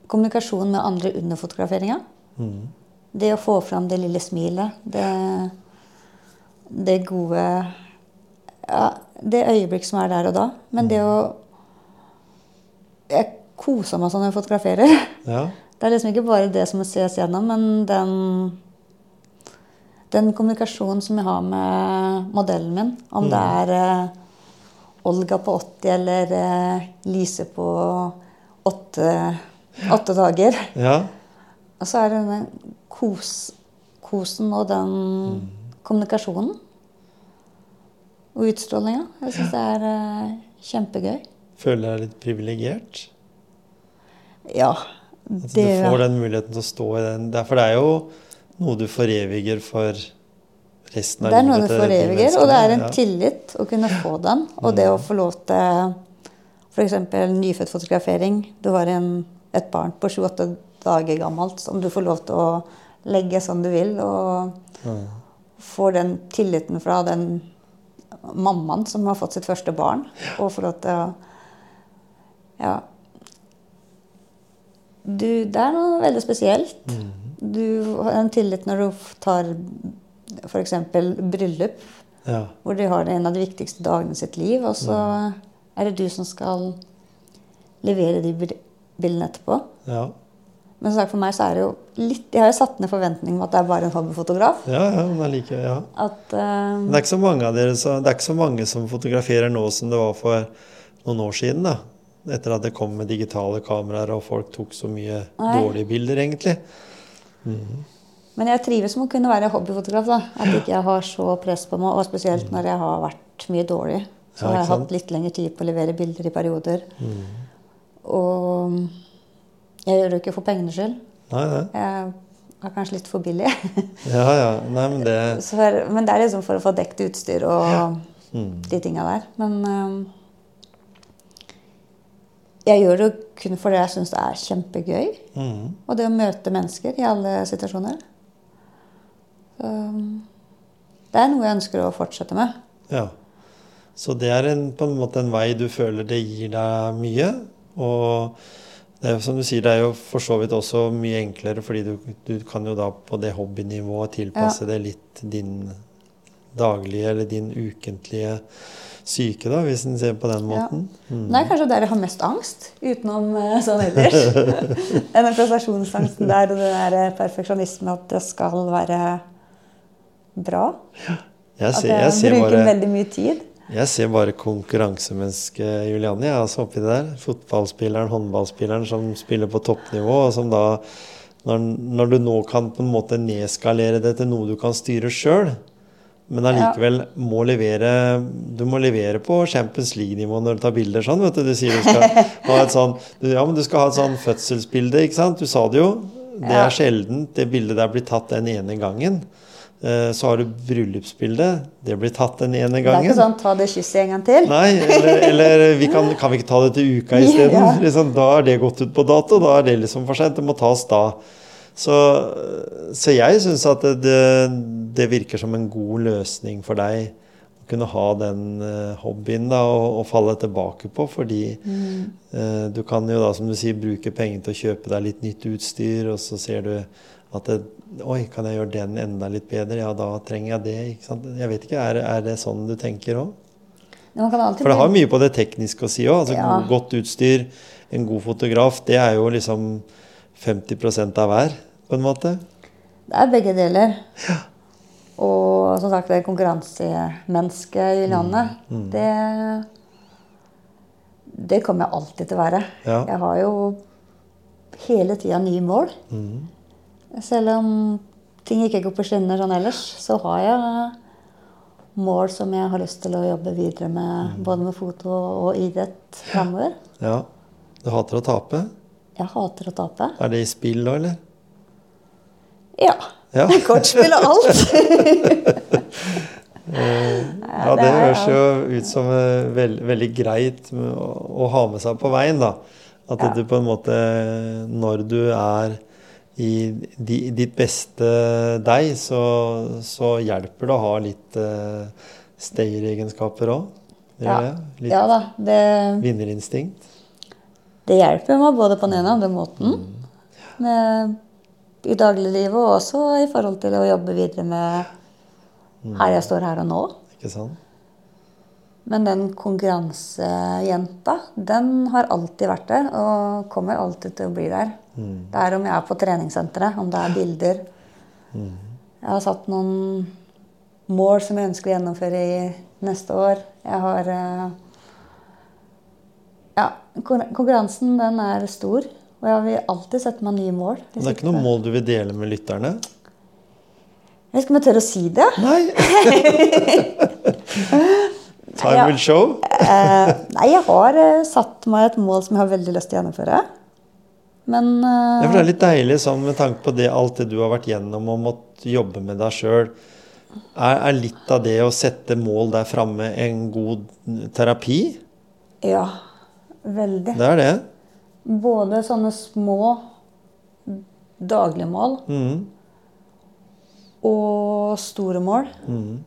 Kommunikasjon med andre under fotograferinga. Mm. Det å få fram det lille smilet. Det, det gode Ja, det øyeblikk som er der og da. Men det å Jeg koser meg sånn når jeg fotograferer. Ja. Det er liksom ikke bare det som ses gjennom, men den, den kommunikasjonen som jeg har med modellen min, om det er eh, Olga på 80 eller eh, Lise på åtte, åtte dager. ja. Og så er det denne kos, kosen og den kommunikasjonen. Og utstrålinga. Jeg syns det er eh, kjempegøy. Føler deg litt privilegert? Ja. At du får den muligheten til å stå i den. Det For det er jo noe du foreviger for resten av Det er noe du foreviger, og det er en ja. tillit å kunne få den. Og det å få lov til f.eks. nyfødt fotografering. Du har en, et barn på 28 dager gammelt som du får lov til å legge som du vil. Og får den tilliten fra den mammaen som har fått sitt første barn. Og for at til Ja. Du, det er noe veldig spesielt. Du har en tillit når du tar f.eks. bryllup, Ja. hvor de har en av de viktigste dagene i sitt liv, og så er det du som skal levere de bildene etterpå. Ja. Men som sagt, for meg så er det jo litt Jeg har jo satt ned forventningen om at det er bare en hobbyfotograf. ja, ja, men like, ja. At uh, det er ikke så mange av dere så, det er ikke så mange som fotograferer nå som det var for noen år siden. da. Etter at det kom med digitale kameraer og folk tok så mye Nei. dårlige bilder, egentlig. Men jeg trives med å kunne være hobbyfotograf. da. At ikke jeg har så press på meg, og spesielt når jeg har vært mye dårlig. Så Ja, har jeg hatt litt lengre tid på å levere bilder i perioder. Og jeg gjør det jo ikke for pengenes skyld. Nei, nei. Jeg er kanskje litt for billig. <laughs> Ja, ja. Nei, men det Så for, men det er liksom for å få dekt utstyr og Mm. de tinga der. Men øhm, jeg gjør det kun fordi jeg syns det er kjempegøy. mm. Og det å møte mennesker i alle situasjoner. Um, det er noe jeg ønsker å fortsette med. Ja. Så det er en, på en måte en vei du føler det gir deg mye. Og det er jo som du sier, det er jo for så vidt også mye enklere, fordi du, du kan jo da på det hobbynivået tilpasse det litt din daglige eller din ukentlige syke, da, hvis en ser på den Ja. måten. Mm. Det er kanskje der jeg har mest angst, utenom eh, sånn ellers. <laughs> Den prestasjonsangsten der og den der eh, perfeksjonismen at det skal være bra. Jeg At jeg, jeg ser bruker bare veldig mye tid. Jeg ser bare konkurransemennesket Julianne. Jeg er altså oppi det der. Fotballspilleren, håndballspilleren som spiller på toppnivå, og som da når, når du nå kan på en måte nedskalere det til noe du kan styre sjøl, men allikevel må levere Du må levere på Champions League-nivå når du tar bilder sånn. vet Du Du sier du skal ha et sånn du, Ja, men du skal ha et sånn fødselsbilde, ikke sant? Du sa det jo. Det er sjeldent det bildet der blir tatt den ene gangen. Eh, Så har du bryllupsbildet. Det blir tatt den ene gangen. Det er ikke sånn 'ta det kysset en gang til'. Nei, eller, eller vi kan, kan vi ikke ta det til uka <laughs> isteden? Ja. Liksom, da er det gått ut på dato. Da er det liksom for sent. Det må tas da. Så, så jeg syns at det, det, virker som en god løsning for deg å kunne ha den eh, hobbyen da, og, å falle tilbake på. Fordi eh, du kan jo da, som du sier, bruke penger til å kjøpe deg litt nytt utstyr, og så ser du at det, Oi, kan jeg gjøre den enda litt bedre? Ja, da trenger jeg det. ikke sant? Jeg vet ikke, Er, er det sånn du tenker òg? For det har mye på det tekniske å si òg. Altså, Ja. Godt utstyr, en god fotograf, det er jo liksom 50 av hver, på en måte. Det er begge deler. Og som sagt, det konkurransemennesket Julianne, Mm, det Det kommer jeg alltid til å være. Ja. Jeg har jo hele tida nye mål. Mm. Selv om ting ikke går på skinner sånn ellers, så har jeg mål som jeg har lyst til å jobbe videre med, Mm. både med foto og idrett framover. Ja. Du hater å tape? Jeg hater å tape. Er det i spill da, eller? Ja. Ja. <laughs> Kortspill og alt. <laughs> Ja, det høres jo ut som eh, veld, veldig greit å ha med seg på veien, da. At Ja. du på en måte, når du er i di, ditt beste deg, så, så hjelper det å ha litt uh, stayer-egenskaper òg. Ja. Litt ja da. Det, vinnerinstinkt. det hjelper meg både på den ene og andre måten. Mm. Med, I dagliglivet og også i forhold til å jobbe videre med Mm. her jeg står her og nå. Ikke sant? Men den konkurransejenta, den har alltid vært der og kommer alltid til å bli der. Mm. Det er om jeg er på treningssenteret, om det er bilder. Jeg har satt noen mål som jeg ønsker å gjennomføre i neste år. Jeg har eh, Ja, konkurransen den er stor. Og jeg vil alltid sette meg nye mål. Men det er ikke noe mål du vil dele med lytterne? Jeg vet ikke om jeg tør å si det. Nei! <laughs> Time Ja. will show. Eh, nei, jeg har eh, satt meg et mål som jeg har veldig lyst til å gjennomføre. Men eh, Ja, for det er litt deilig sånn med tanke på det, alt det du har vært gjennom og måttet jobbe med deg sjøl. Er, er litt av det å sette mål der framme en god terapi? ja, veldig. Det er det. Både sånne små daglige mål Mhm. og store mål. Mm.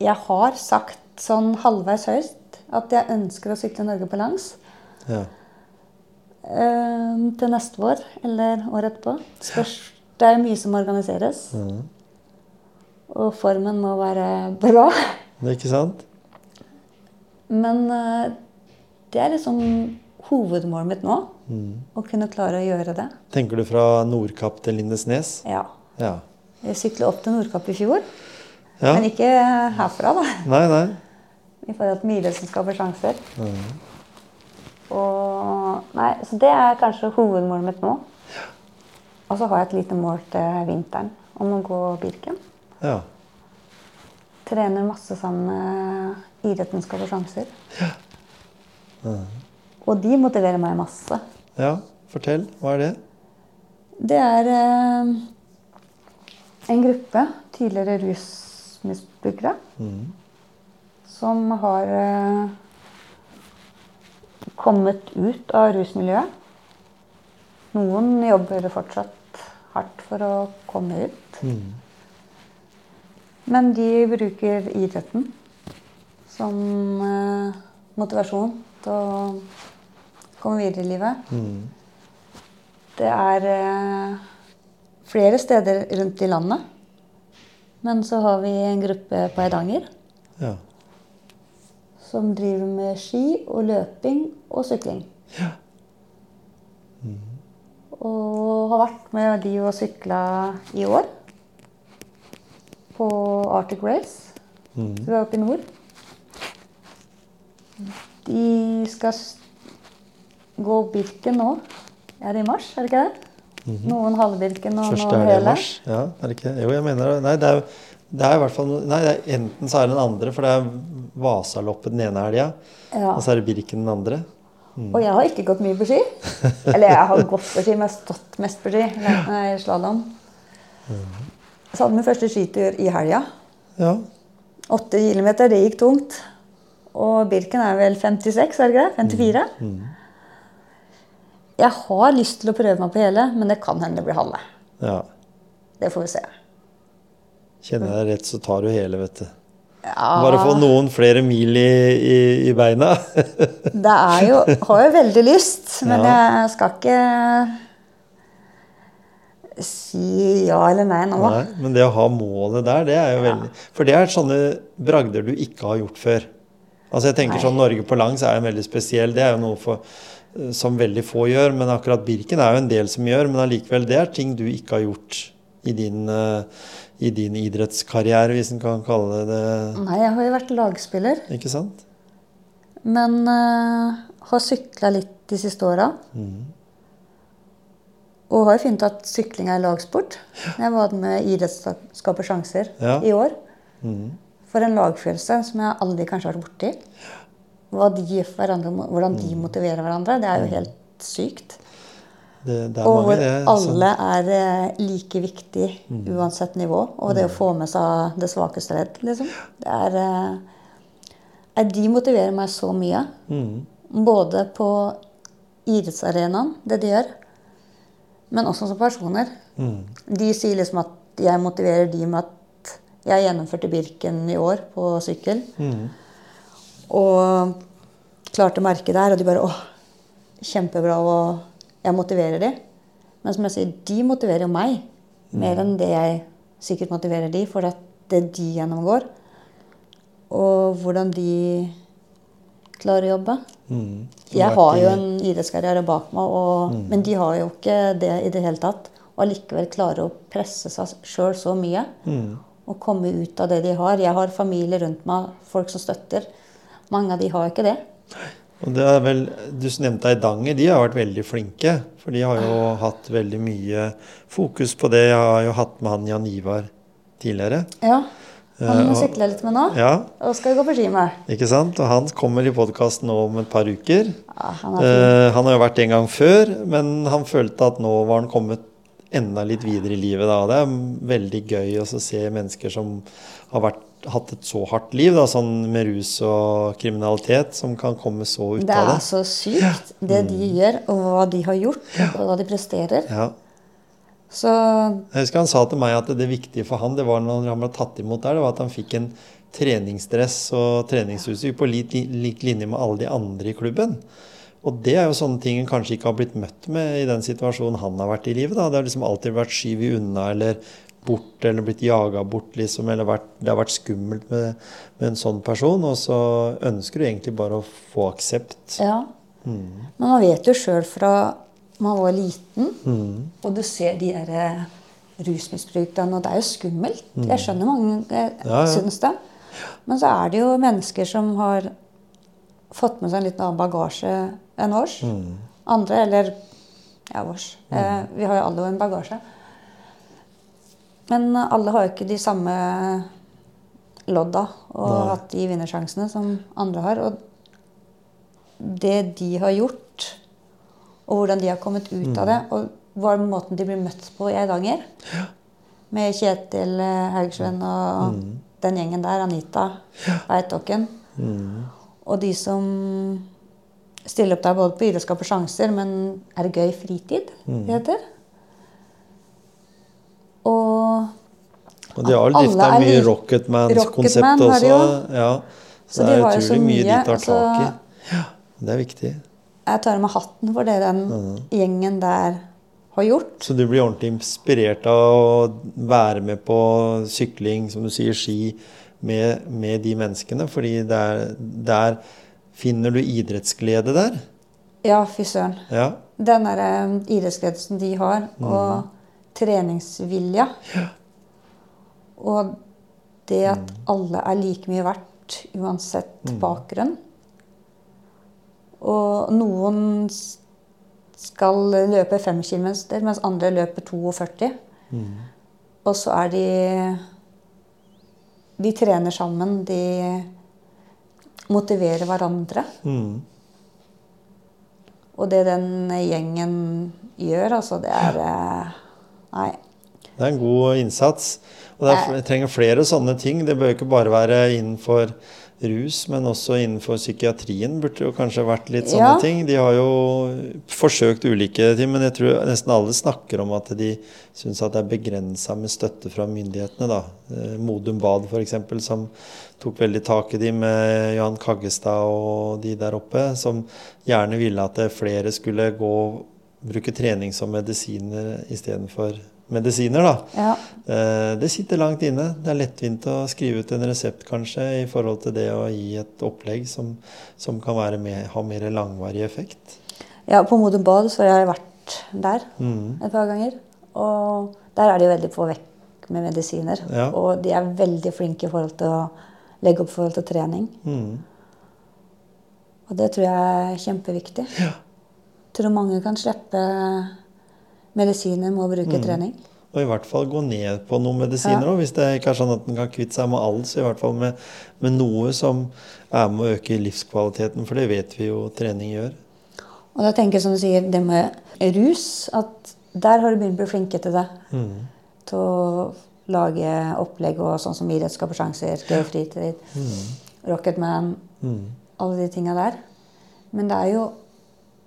Jeg har sagt sånn halvveis høyt at jeg ønsker å sykle Norge på langs Ja. Uh, til neste år eller året etterpå. Spørs, det er mye som organiseres. Mm. Og formen må være bra. Det er ikke sant? Men uh, det er liksom hovedmålet mitt nå. Mm. Å kunne klare å gjøre det. Tenker du fra Nordkapp til Lindesnes? Ja. Ja. Jeg sykla opp til Nordkapp i fjor. ja. Men ikke herfra, da. Nei, nei. I forhold til skaper sjanser. Mm. Og Nei, så det er kanskje hovedmålet mitt nå. Og så har jeg et lite mål til vinteren om å gå Birken. Ja. Trener masse sammen med idretten skaper sjanser. Ja. sjanser. Og de motiverer meg masse. ja. Fortell. Hva er det? Det er eh, en gruppe tidligere rusmisbrukere Mm. Som har eh, kommet ut av rusmiljøet. Noen jobber fortsatt hardt for å komme ut. Mm. Men de bruker idretten som eh, motivasjon til å komme videre i livet. Mm. Det er eh, flere steder rundt i landet. Men så har vi en gruppe på Eidanger Ja. Som driver med ski og løping og sykling. Og har vært med de og sykla i år. På Arctic Race. Mm. Så vi er oppe i nord. De skal gå Birken nå. Er det i mars, er det ikke det? Noen halvbirken og Første noen er det i hele. mars. Ja, er det ikke? Jo, jeg mener det. Nei, det er, det er i hvert fall Nei, det enten så er det den andre, for det er Vasaloppet den ene helga, Ja. og så er det Birken den andre. Og jeg har ikke gått mye på ski. Eller jeg har gått på ski, men jeg har stått mest på ski. Slalåm. Så hadde min første skitur i helga. Ja. Åtte kilometer, det gikk tungt. Og Birken er vel 56, er det ikke det? 54? Jeg har lyst til å prøve meg på hele, men det kan hende det blir halve. ja. Det får vi se. Kjenner jeg deg rett, så tar du hele, vet du. Ja, Bare få noen flere mil i, i, i beina. <laughs> Det er jo Har jo veldig lyst, men Ja. jeg skal ikke si ja eller nei nå. Nei, men det å ha målet der, det er jo Ja. veldig For det er sånne bragder du ikke har gjort før. Altså jeg tenker Nei. sånn Norge på langs er jo veldig spesiell. Det er jo noe for, eh, som veldig få gjør. Men akkurat Birken er jo en del som gjør. Men allikevel, det er ting du ikke har gjort i din, eh, i din idrettskarriere, hvis en kan kalle det det. Nei, jeg har jo vært lagspiller, Ikke sant? men uh, har sykla litt de siste åra. Mm. Og har jo funnet at sykling er lagsport. Jeg var med Idrettsskaper sjanser Ja. i år. Mm. For en lagfølelse som jeg aldri kanskje har vært borti. Hva de, hverandre, hvordan de Mm. motiverer hverandre, det er jo helt sykt. Det, det er Og hvor det. alle er eh, like viktig Mm. uansett nivå. Og det å få med seg det svakeste ledd, liksom. Det er eh, eh, De motiverer meg så mye. Mm. Både på idrettsarenaen, det de gjør, men også som personer. Mm. De sier liksom at jeg motiverer de med at jeg gjennomførte Birken i år på sykkel. Mm. Og klarte merket der, og de bare åh, kjempebra, og jeg motiverer de. Men som jeg sier, de motiverer jo meg mer enn det jeg sikkert motiverer de, for det de gjennomgår, og hvordan de klarer å jobbe. Mm. Jeg har jo en idrettskarriere bak meg, og, men de har jo ikke det i det hele tatt. Og allikevel klarer å presse seg sjøl så mye Mm. og komme ut av det de har. Jeg har familie rundt meg, folk som støtter. Mange av de har ikke det. Og det er vel, Du nevnte Eidanger. De har vært veldig flinke. For de har jo hatt veldig mye fokus på det. Jeg har jo hatt med han Jan Ivar tidligere. Ja, Han må sykle litt med nå, Ja, og skal gå på ski med. ikke sant? Og han kommer i podkasten nå om et par uker. Ja, han. Eh, han har jo vært en gang før, men han følte at nå var han kommet enda litt videre i livet. Da. Det er veldig gøy å se mennesker som har vært, hatt et så hardt liv, da, sånn med rus og kriminalitet, som kan komme så ut av Det Det er så sykt, det de gjør, og hva de har gjort, og hva de presterer. Ja. Så Jeg husker han sa til meg at det viktige for han, det var når han ble tatt imot der, det var at han fikk en treningsdress og treningsutstyr på lik, lik linje med alle de andre i klubben. Og det er jo sånne ting en kanskje ikke har blitt møtt med i den situasjonen han har vært i livet. Da. Det har liksom alltid vært skyvet unna eller bort eller blitt jaga bort, liksom. Eller vært, det har vært skummelt med, med en sånn person. Og så ønsker du egentlig bare å få aksept. ja. Mm. Men man vet jo sjøl fra man var liten, og du ser de der eh, rusmisbrukerne, og det er jo skummelt. Jeg skjønner mange eh, Ja, ja. syns det. Men så er det jo mennesker som har fått med seg en litt annen bagasje enn vårs. Andre, eller ja, vårs. Eh, vi har jo alle en bagasje. Men alle har jo ikke de samme lodda og Nei. hatt de vinnersjansene som andre har. Og det de har gjort, og hvordan de har kommet ut av det Og var måten de blir møtt på i Eidanger. Med Kjetil eh, Haugsvenn og den gjengen der. Anita Beitåken. Og de som stiller opp der både på idrettsskap og sjanser, men er det gøy fritid det heter? Og Og de har er mye Rocketman-konsept Rocket også. Ja. Så, Så det de er utrolig mye de tar altså- tak i. Ja, det er viktig. jeg tar med hatten for det den gjengen der har gjort. Så du blir ordentlig inspirert av å være med på sykling, som du sier, ski, med, med de menneskene. Fordi der, der finner du idrettsglede der. Ja, fy søren. Ja. Den der idrettsgledelsen de har, og treningsvilja. Og det at alle er like mye verdt uansett bakgrunn. Og noen skal løpe 5 km, mens andre løper 42. Og så er de De trener sammen, de motiverer hverandre. Mm. Og det den gjengen gjør, altså, det er eh, Nei. Det er en god innsats. Og det er, jeg trenger flere sånne ting. Det bør ikke bare være innenfor rus, men også innenfor psykiatrien burde det jo kanskje vært litt sånne Ja. ting. De har jo forsøkt ulike ting, men jeg tror nesten alle snakker om at de syns at det er begrensa med støtte fra myndighetene. da. Eh, Modum Bad f.eks., som tok veldig tak i de med Johan Kaggestad og de der oppe, som gjerne ville at flere skulle gå bruke trening som medisiner istedenfor medisiner. da. Ja. Eh, Det sitter langt inne. Det er lettvint å skrive ut en resept kanskje i forhold til det å gi et opplegg som, som kan være med, ha mer langvarig effekt. ja, på Modum Bad så har jeg vært der Mm. et par ganger. Og der er de veldig på vekk med medisiner. Ja. Og de er veldig flinke i forhold til å legge opp forhold til trening. Mm. Og det tror jeg er kjempeviktig. Ja. Tror mange kan slippe medisiner med å bruke Mm. trening. Og i hvert fall gå ned på noen medisiner Ja. hvis det ikke er sånn at en kan kvitte seg med alt. Så i hvert fall med, med noe som er med å øke livskvaliteten, for det vet vi jo trening gjør. Og da tenker jeg som du sier, det med rus, at der har du begynt å bli flinke til det. Mm. Til å lage opplegg og sånn som idrettsskap og sjanser, gøy fritid, Rocketman, Mm. alle de tinga der. Men det er jo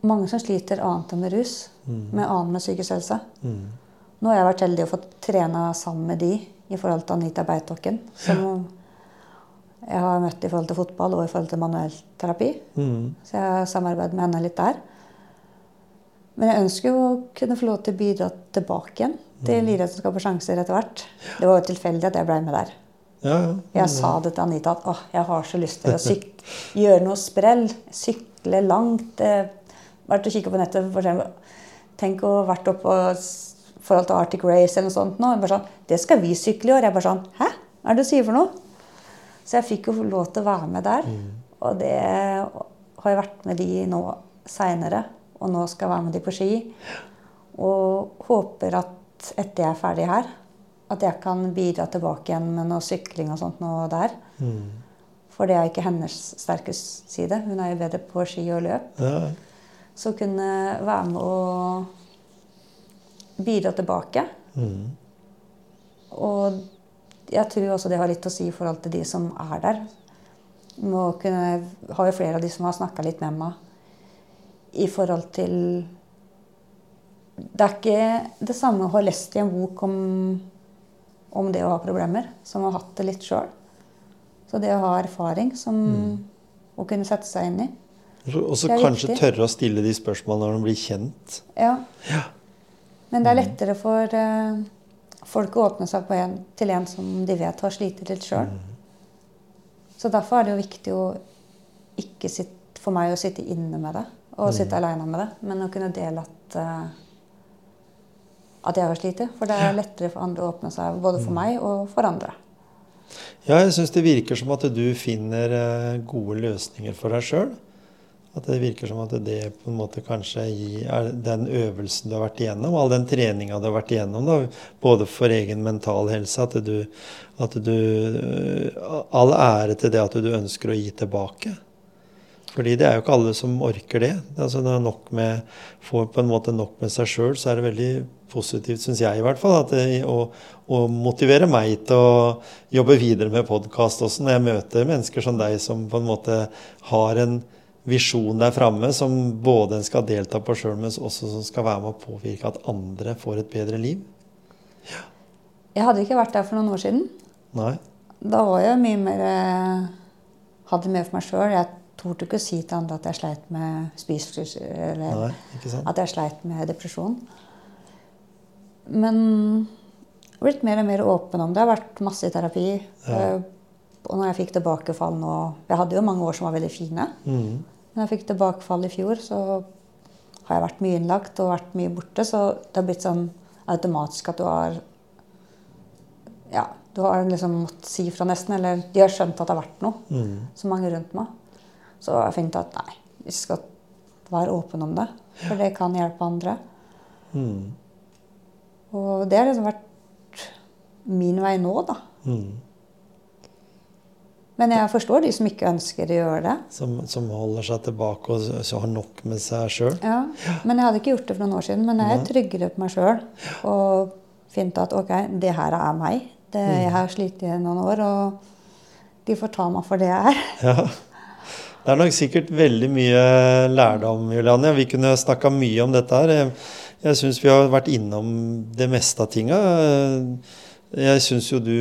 mange som sliter annet enn med rus, med annet med psykisk helse. Mm. Nå har jeg vært heldig å få trena sammen med de i forhold til Anita Beitokken. som jeg har møtt i forhold til fotball og i forhold til manuellterapi. Mm. Så jeg har samarbeidet med henne litt der. Men jeg ønsker jo å kunne få lov til å bidra tilbake igjen til idrettsskap og sjanser etter hvert. Det var jo tilfeldig at jeg ble med der. Ja, ja. Jeg sa det til Anita at jeg har så lyst til å <laughs> gjøre noe sprell. Sykle langt. Eh, vært og kikka på nettet. For eksempel. Tenk å ha vært oppe og forhold til Arctic Race eller noe sånt. Nå. Bare sånn, det skal vi sykle i år. Jeg bare sånn Hæ? Hva er det du sier for noe? Så jeg fikk jo lov til å være med der. Og det har jeg vært med de nå seinere. Og nå skal jeg være med de på ski. Og håper at etter jeg er ferdig her, at jeg kan bidra tilbake igjen med noe sykling og sånt nå der. Mm. For det er ikke hennes sterke side. Hun er jo bedre på ski og løp. ja. Så kunne være med å bidra tilbake. Mm. Og jeg tror også det har litt å si i forhold til de som er der. Må kunne, har jo flere av de som har snakka litt med meg i forhold til Det er ikke det samme å ha lest i en bok om, om det å ha problemer, som å ha hatt det litt sjøl. Så det å ha erfaring som å kunne sette seg inn i. Og så kanskje viktig. tørre å stille de spørsmålene når de blir kjent. Ja. Men det er lettere for uh, folk å åpne seg på en, til en som de vet har slitt litt sjøl. Så derfor er det jo viktig å ikke sitte, for meg å sitte inne med det og sitte aleine med det, men å kunne dele at uh, at jeg har slitt. For det er lettere for andre å åpne seg, både for meg og for andre. Ja, jeg syns det virker som at du finner eh, gode løsninger for deg sjøl. At det virker som at det på en måte kanskje er den øvelsen du har vært igjennom, all den treninga du har vært igjennom, da, både for egen mental helse, at du, at du eh, All ære til det at du ønsker å gi tilbake. Fordi det er jo ikke alle som orker det. Altså når nok får på en måte nok med seg sjøl, så er det veldig positivt, syns jeg i hvert fall, det, å, å motivere meg til å jobbe videre med podkast også, når jeg møter mennesker som deg, som på en måte har en visjon der framme som både en skal delta på sjøl, men også som skal være med å påvirke at andre får et bedre liv. Ja. Jeg hadde ikke vært der for noen år siden. Nei. Da var jeg mye mer eh, Hadde mer for meg sjøl. Jeg torde ikke å si til andre at jeg sleit med spiseforstyrrelser. Eller Nei, at jeg sleit med depresjon. Men jeg har blitt mer og mer åpen om det. Jeg har vært masse i terapi. Ja. Og når jeg fikk tilbakefall nå Jeg hadde jo mange år som var veldig fine. Mhm. Når jeg fikk tilbakefall i fjor, så har jeg vært mye innlagt og vært mye borte. Så det har blitt sånn automatisk at du har Ja, du har liksom måttet si fra nesten. Eller de har skjønt at det har vært noe. Mm. Så mange rundt meg. Så jeg fant at nei, vi skal være åpne om det. For det kan hjelpe andre. Mm. Og det har liksom vært min vei nå, da. Mhm. Men jeg forstår de som ikke ønsker å gjøre det. Som, som holder seg tilbake og så- har nok med seg sjøl. Ja, Men jeg hadde ikke gjort det for noen år siden. Men jeg er tryggere på meg sjøl og finner at ok, det her er meg. Det, jeg har slitt i noen år, og de får ta meg for det jeg er. <laughs> Ja. Det er nok sikkert veldig mye lærdom, Julianne. Vi kunne snakka mye om dette her. Jeg syns vi har vært innom det meste av tinga. Jeg syns jo du,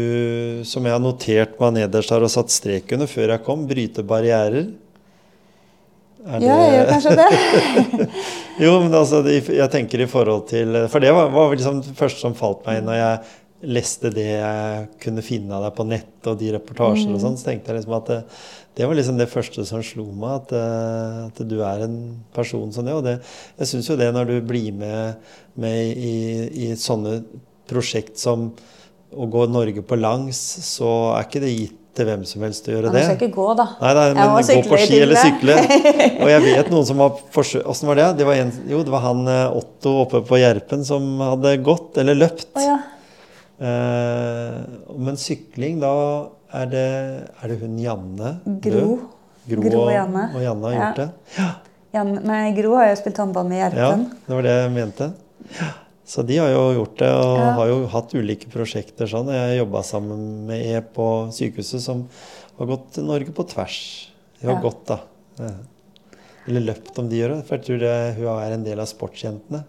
som jeg har notert meg nederst her og satt strek under før jeg kom, bryte barrierer. Er Ja, jeg gjør kanskje det. <laughs> Jo, men altså, jeg tenker i forhold til For det var, var liksom det første som falt meg inn når jeg leste det jeg kunne finne av deg på nett, og de reportasjer og sånn, så tenkte jeg liksom at det, det var liksom det første som slo meg, at, eh, at du er en person som det. Og det, jeg syns jo det når du blir med, med i, i sånne prosjekt som å gå Norge på langs, så er ikke det gitt til hvem som helst å gjøre det. jeg skal ikke gå, da. Nei, nei, men gå på ski eller sykle. <laughs> Og jeg vet noen som har forsøkt Åssen var det? det var en, jo, det var han eh, Otto oppe på Gjerpen som hadde gått, eller løpt. Oh, ja. Eh, men sykling, da er det, er det hun Janne Gro. Gro, Gro og Janne. og Janne har Ja. gjort det? Jan, nei, Gro har jo spilt håndball med Ja, det var det jeg mente. Så de har jo gjort det, og Ja. har jo hatt ulike prosjekter sånn. Jeg jobba sammen med E på sykehuset, som har gått Norge på tvers. De har Ja. gått, da. Eller løpt, om de gjør det. For jeg tror det, hun er en del av sportsjentene.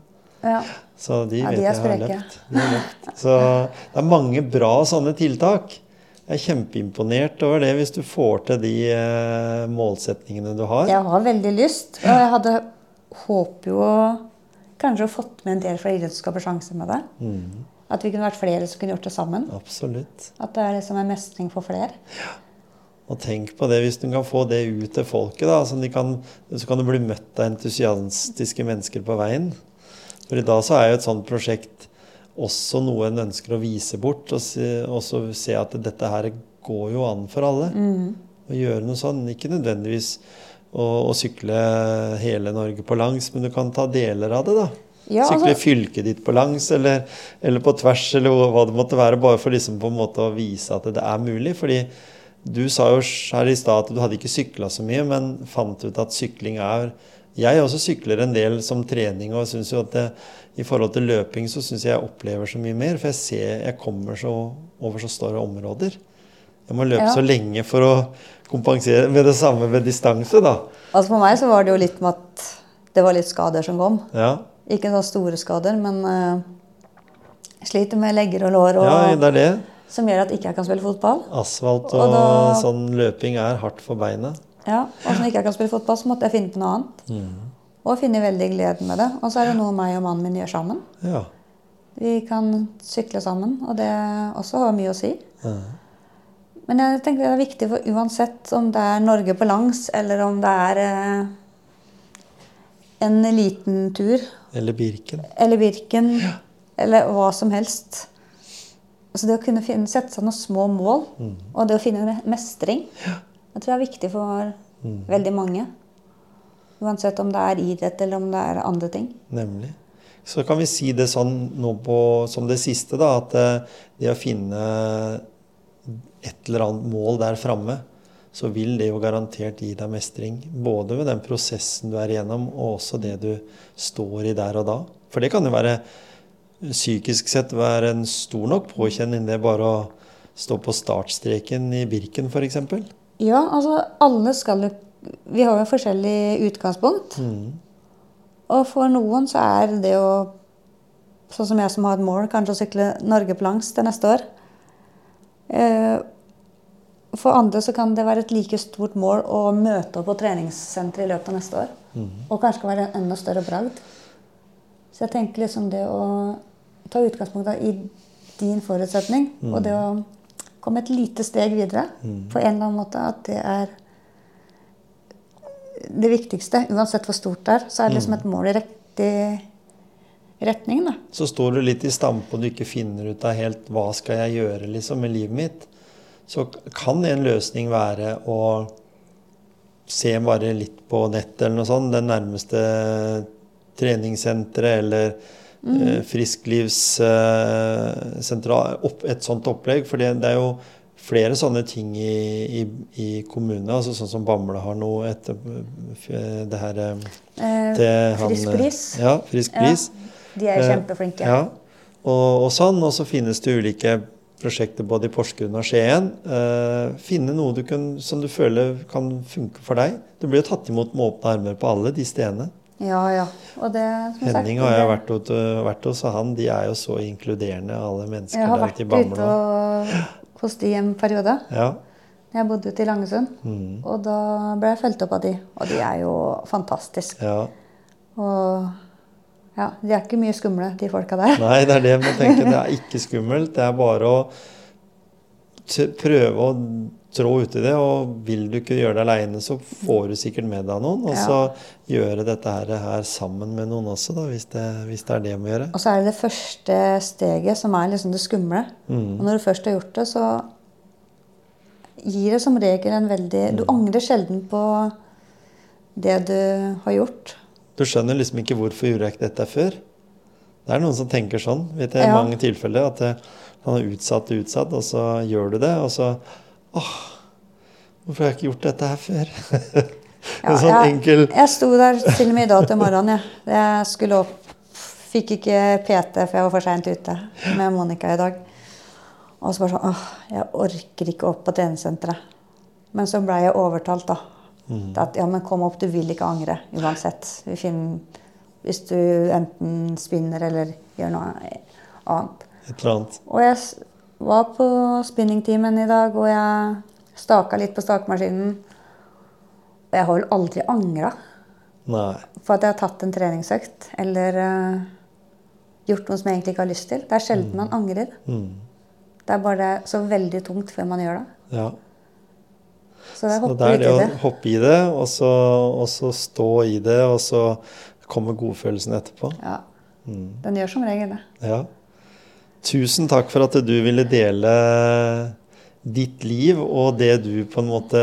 Ja. Så de vet de jeg har løpt. De har løpt. Så det er mange bra sånne tiltak. Jeg er kjempeimponert over det hvis du får til de eh, målsetningene du har. Jeg har veldig lyst, og jeg hadde håper jo å kanskje fått med en del flere idrettsskap og sjanse med det. Mm, At vi kunne vært flere som kunne gjort det sammen. absolutt. At det er liksom en mestring for flere. Og tenk på det hvis du kan få det ut til folket. da, så, kan, så kan du bli møtt av entusiastiske mennesker på veien. For i dag så er jo et sånt prosjekt også noe en ønsker å vise bort. Og se, også se at dette her går jo an for alle. Mm. Å gjøre noe sånn. Ikke nødvendigvis å, sykle hele Norge på langs, men du kan ta deler av det, da. Ja, Sykle altså- fylket ditt på langs, eller, eller på tvers, eller hva det måtte være. Bare for liksom på en måte å vise at det er mulig. fordi du sa jo her i stad at du hadde ikke sykla så mye, men fant ut at sykling er Jeg også sykler en del som trening, og synes jo at det, i forhold til løping så syns jeg jeg opplever så mye mer. For jeg ser jeg kommer så over så store områder. Jeg må løpe Ja. så lenge for å kompensere med det samme ved distanse, da. Altså For meg så var det jo litt med at det var litt skader som kom. Ja, Ikke så store skader, men uh, sliter med legger og lår og, ja det er det. som gjør at ikke jeg kan spille fotball. Asfalt Og og da- sånn løping er hardt for beinet. Ja, Og når ikke jeg kan spille fotball, så måtte jeg finne på noe annet. Mm. Og finne veldig gleden med det. Og så er det noe meg og mannen min gjør sammen. Ja. Vi kan sykle sammen, og det også har mye å si. Ja. Men jeg tenker det er viktig for uansett om det er Norge på langs, eller om det er eh, en liten tur, Eller Birken. eller Birken, eller hva som helst. Altså det å kunne finne, sette seg noen små mål, og det å finne mestring, jeg tror det er viktig for veldig mange. Uansett om det er idrett eller om det er andre ting. Nemlig. Så kan vi si det sånn nå på, som det siste, da, at eh, det å finne et eller annet mål der framme så vil det jo garantert gi deg mestring. Både ved den prosessen du er igjennom, og også det du står i der og da. For det kan jo være psykisk sett være en stor nok påkjenning, det bare å stå på startstreken i Birken f.eks. Ja, altså alle skal jo Vi har jo forskjellig utgangspunkt. Og for noen så er det å Sånn som jeg som har et mål, kanskje å sykle Norge på langs til neste år. Eh, For andre så kan det være et like stort mål å møte opp på treningssenteret i løpet av neste år. Og kanskje kan være en enda større bragd. Så jeg tenker liksom det å ta utgangspunkt i din forutsetning, og det å komme et lite steg videre på en eller annen måte, at det er det viktigste. Uansett hvor stort det er, så er det liksom et mål i riktig retning. da. Så står du litt i stampe og du ikke finner ut av helt hva skal jeg gjøre liksom med livet mitt, så kan en løsning være å se bare litt på nettet eller noe sånt, det nærmeste treningssenteret eller eh, frisklivssentral, opp, et sånt opplegg. For det, det er jo flere sånne ting i, i, i kommunene, altså sånn som Bamble har nå etter eh, det her eh, Eh, Frisk eh, Bris. Ja, Frisk Bris. De er Eh, kjempeflinke. Ja, og, og sånn. Og så finnes det ulike prosjekter både i Porsgrunn og Skien. Uh, finne noe du kan, som du føler kan funke for deg. Du blir jo tatt imot med åpne armer på alle de stedene. Ja, ja. Og det, som sagt, Henning har jeg vært, vært hos, og han de er jo så inkluderende, alle mennesker Jeg har der vært ute i ute Bamble. og hos de en periode. Ja. Jeg bodde ute i Langesund. Mm. Og da ble jeg fulgt opp av de. Og de er jo fantastiske. ja. Og ja, de er ikke mye skumle, de folka der. Nei, det er det man tenker. Det er <laughs> ikke skummelt. Det er bare å prøve å trå uti det. Og vil du ikke gjøre det aleine, så får du sikkert med deg noen. Og Ja. så gjøre dette her, her sammen med noen også, da, hvis det, hvis det er det må gjøre. Og så er det det første steget som er liksom det skumle. Mm. Og når du først har gjort det, så gir det som regel en veldig Du Mm. angrer sjelden på det du har gjort. Du skjønner liksom ikke hvorfor gjorde jeg ikke dette før. Det er noen som tenker sånn, vet jeg, i Ja. mange tilfeller. At det, han har utsatt og utsatt, og så gjør du det, og så Åh, hvorfor har jeg ikke gjort dette her før? <laughs> Ja, en sånn jeg, enkel jeg sto der til og med i dag til morgenen. Jeg. jeg skulle opp Fikk ikke PT, for jeg var for seint ute med Monica i dag. Og så bare sånn Åh, jeg orker ikke opp på treningssenteret. Men så blei jeg overtalt, da. Mm. At ja, men kom opp, du vil ikke angre uansett. Vi finner, hvis du enten spinner eller gjør noe annet. Et eller annet. Og jeg var på spinningtimen i dag, og jeg staka litt på stakemaskinen. Og jeg har vel aldri angra for at jeg har tatt en treningsøkt eller uh, gjort noe som jeg egentlig ikke har lyst til. Det er sjelden man angrer. Mm. Det er bare så veldig tungt før man gjør det. Ja. Så jeg Så det er det å hoppe i det, og så, og så stå i det, og så kommer godfølelsen etterpå. Ja. Mm. Den gjør som regel det. Ja. Tusen takk for at du ville dele ditt liv og det du på en måte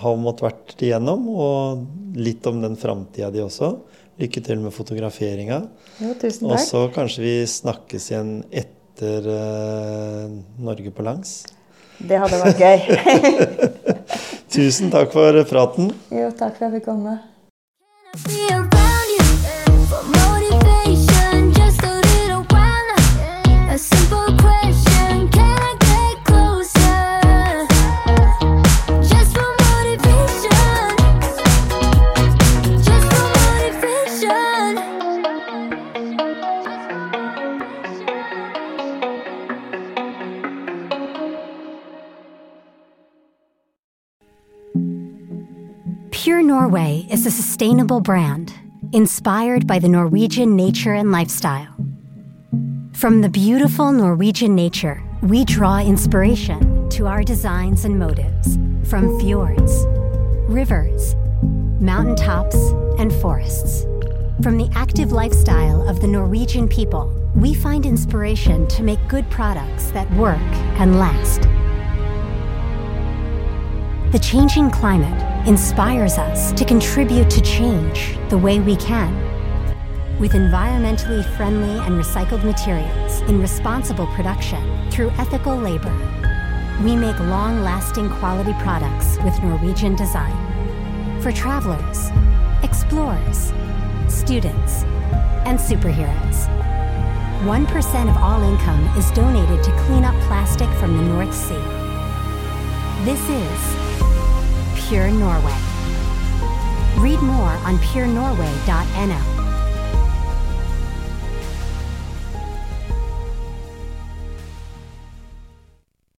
har måttet vært igjennom, og litt om den framtida di også. Lykke til med fotograferinga. Jo, tusen Og så kanskje vi snakkes igjen etter uh, Norge på langs. Det hadde vært gøy. <laughs> Tusen takk for praten. jo, takk for at jeg fikk komme. Norway is a sustainable brand inspired by the Norwegian nature and lifestyle. From the beautiful Norwegian nature, we draw inspiration to our designs and motives from fjords, rivers, mountaintops, and forests. From the active lifestyle of the Norwegian people, we find inspiration to make good products that work and last. The changing climate inspires us to contribute to change the way we can. With environmentally friendly and recycled materials in responsible production through ethical labor. we make long lasting quality products with Norwegian design. For travelers, explorers, students, and superheroes. 1% of all income is donated to clean up plastic from the North Sea. This is Pure Norway. Read more on purenorway.no.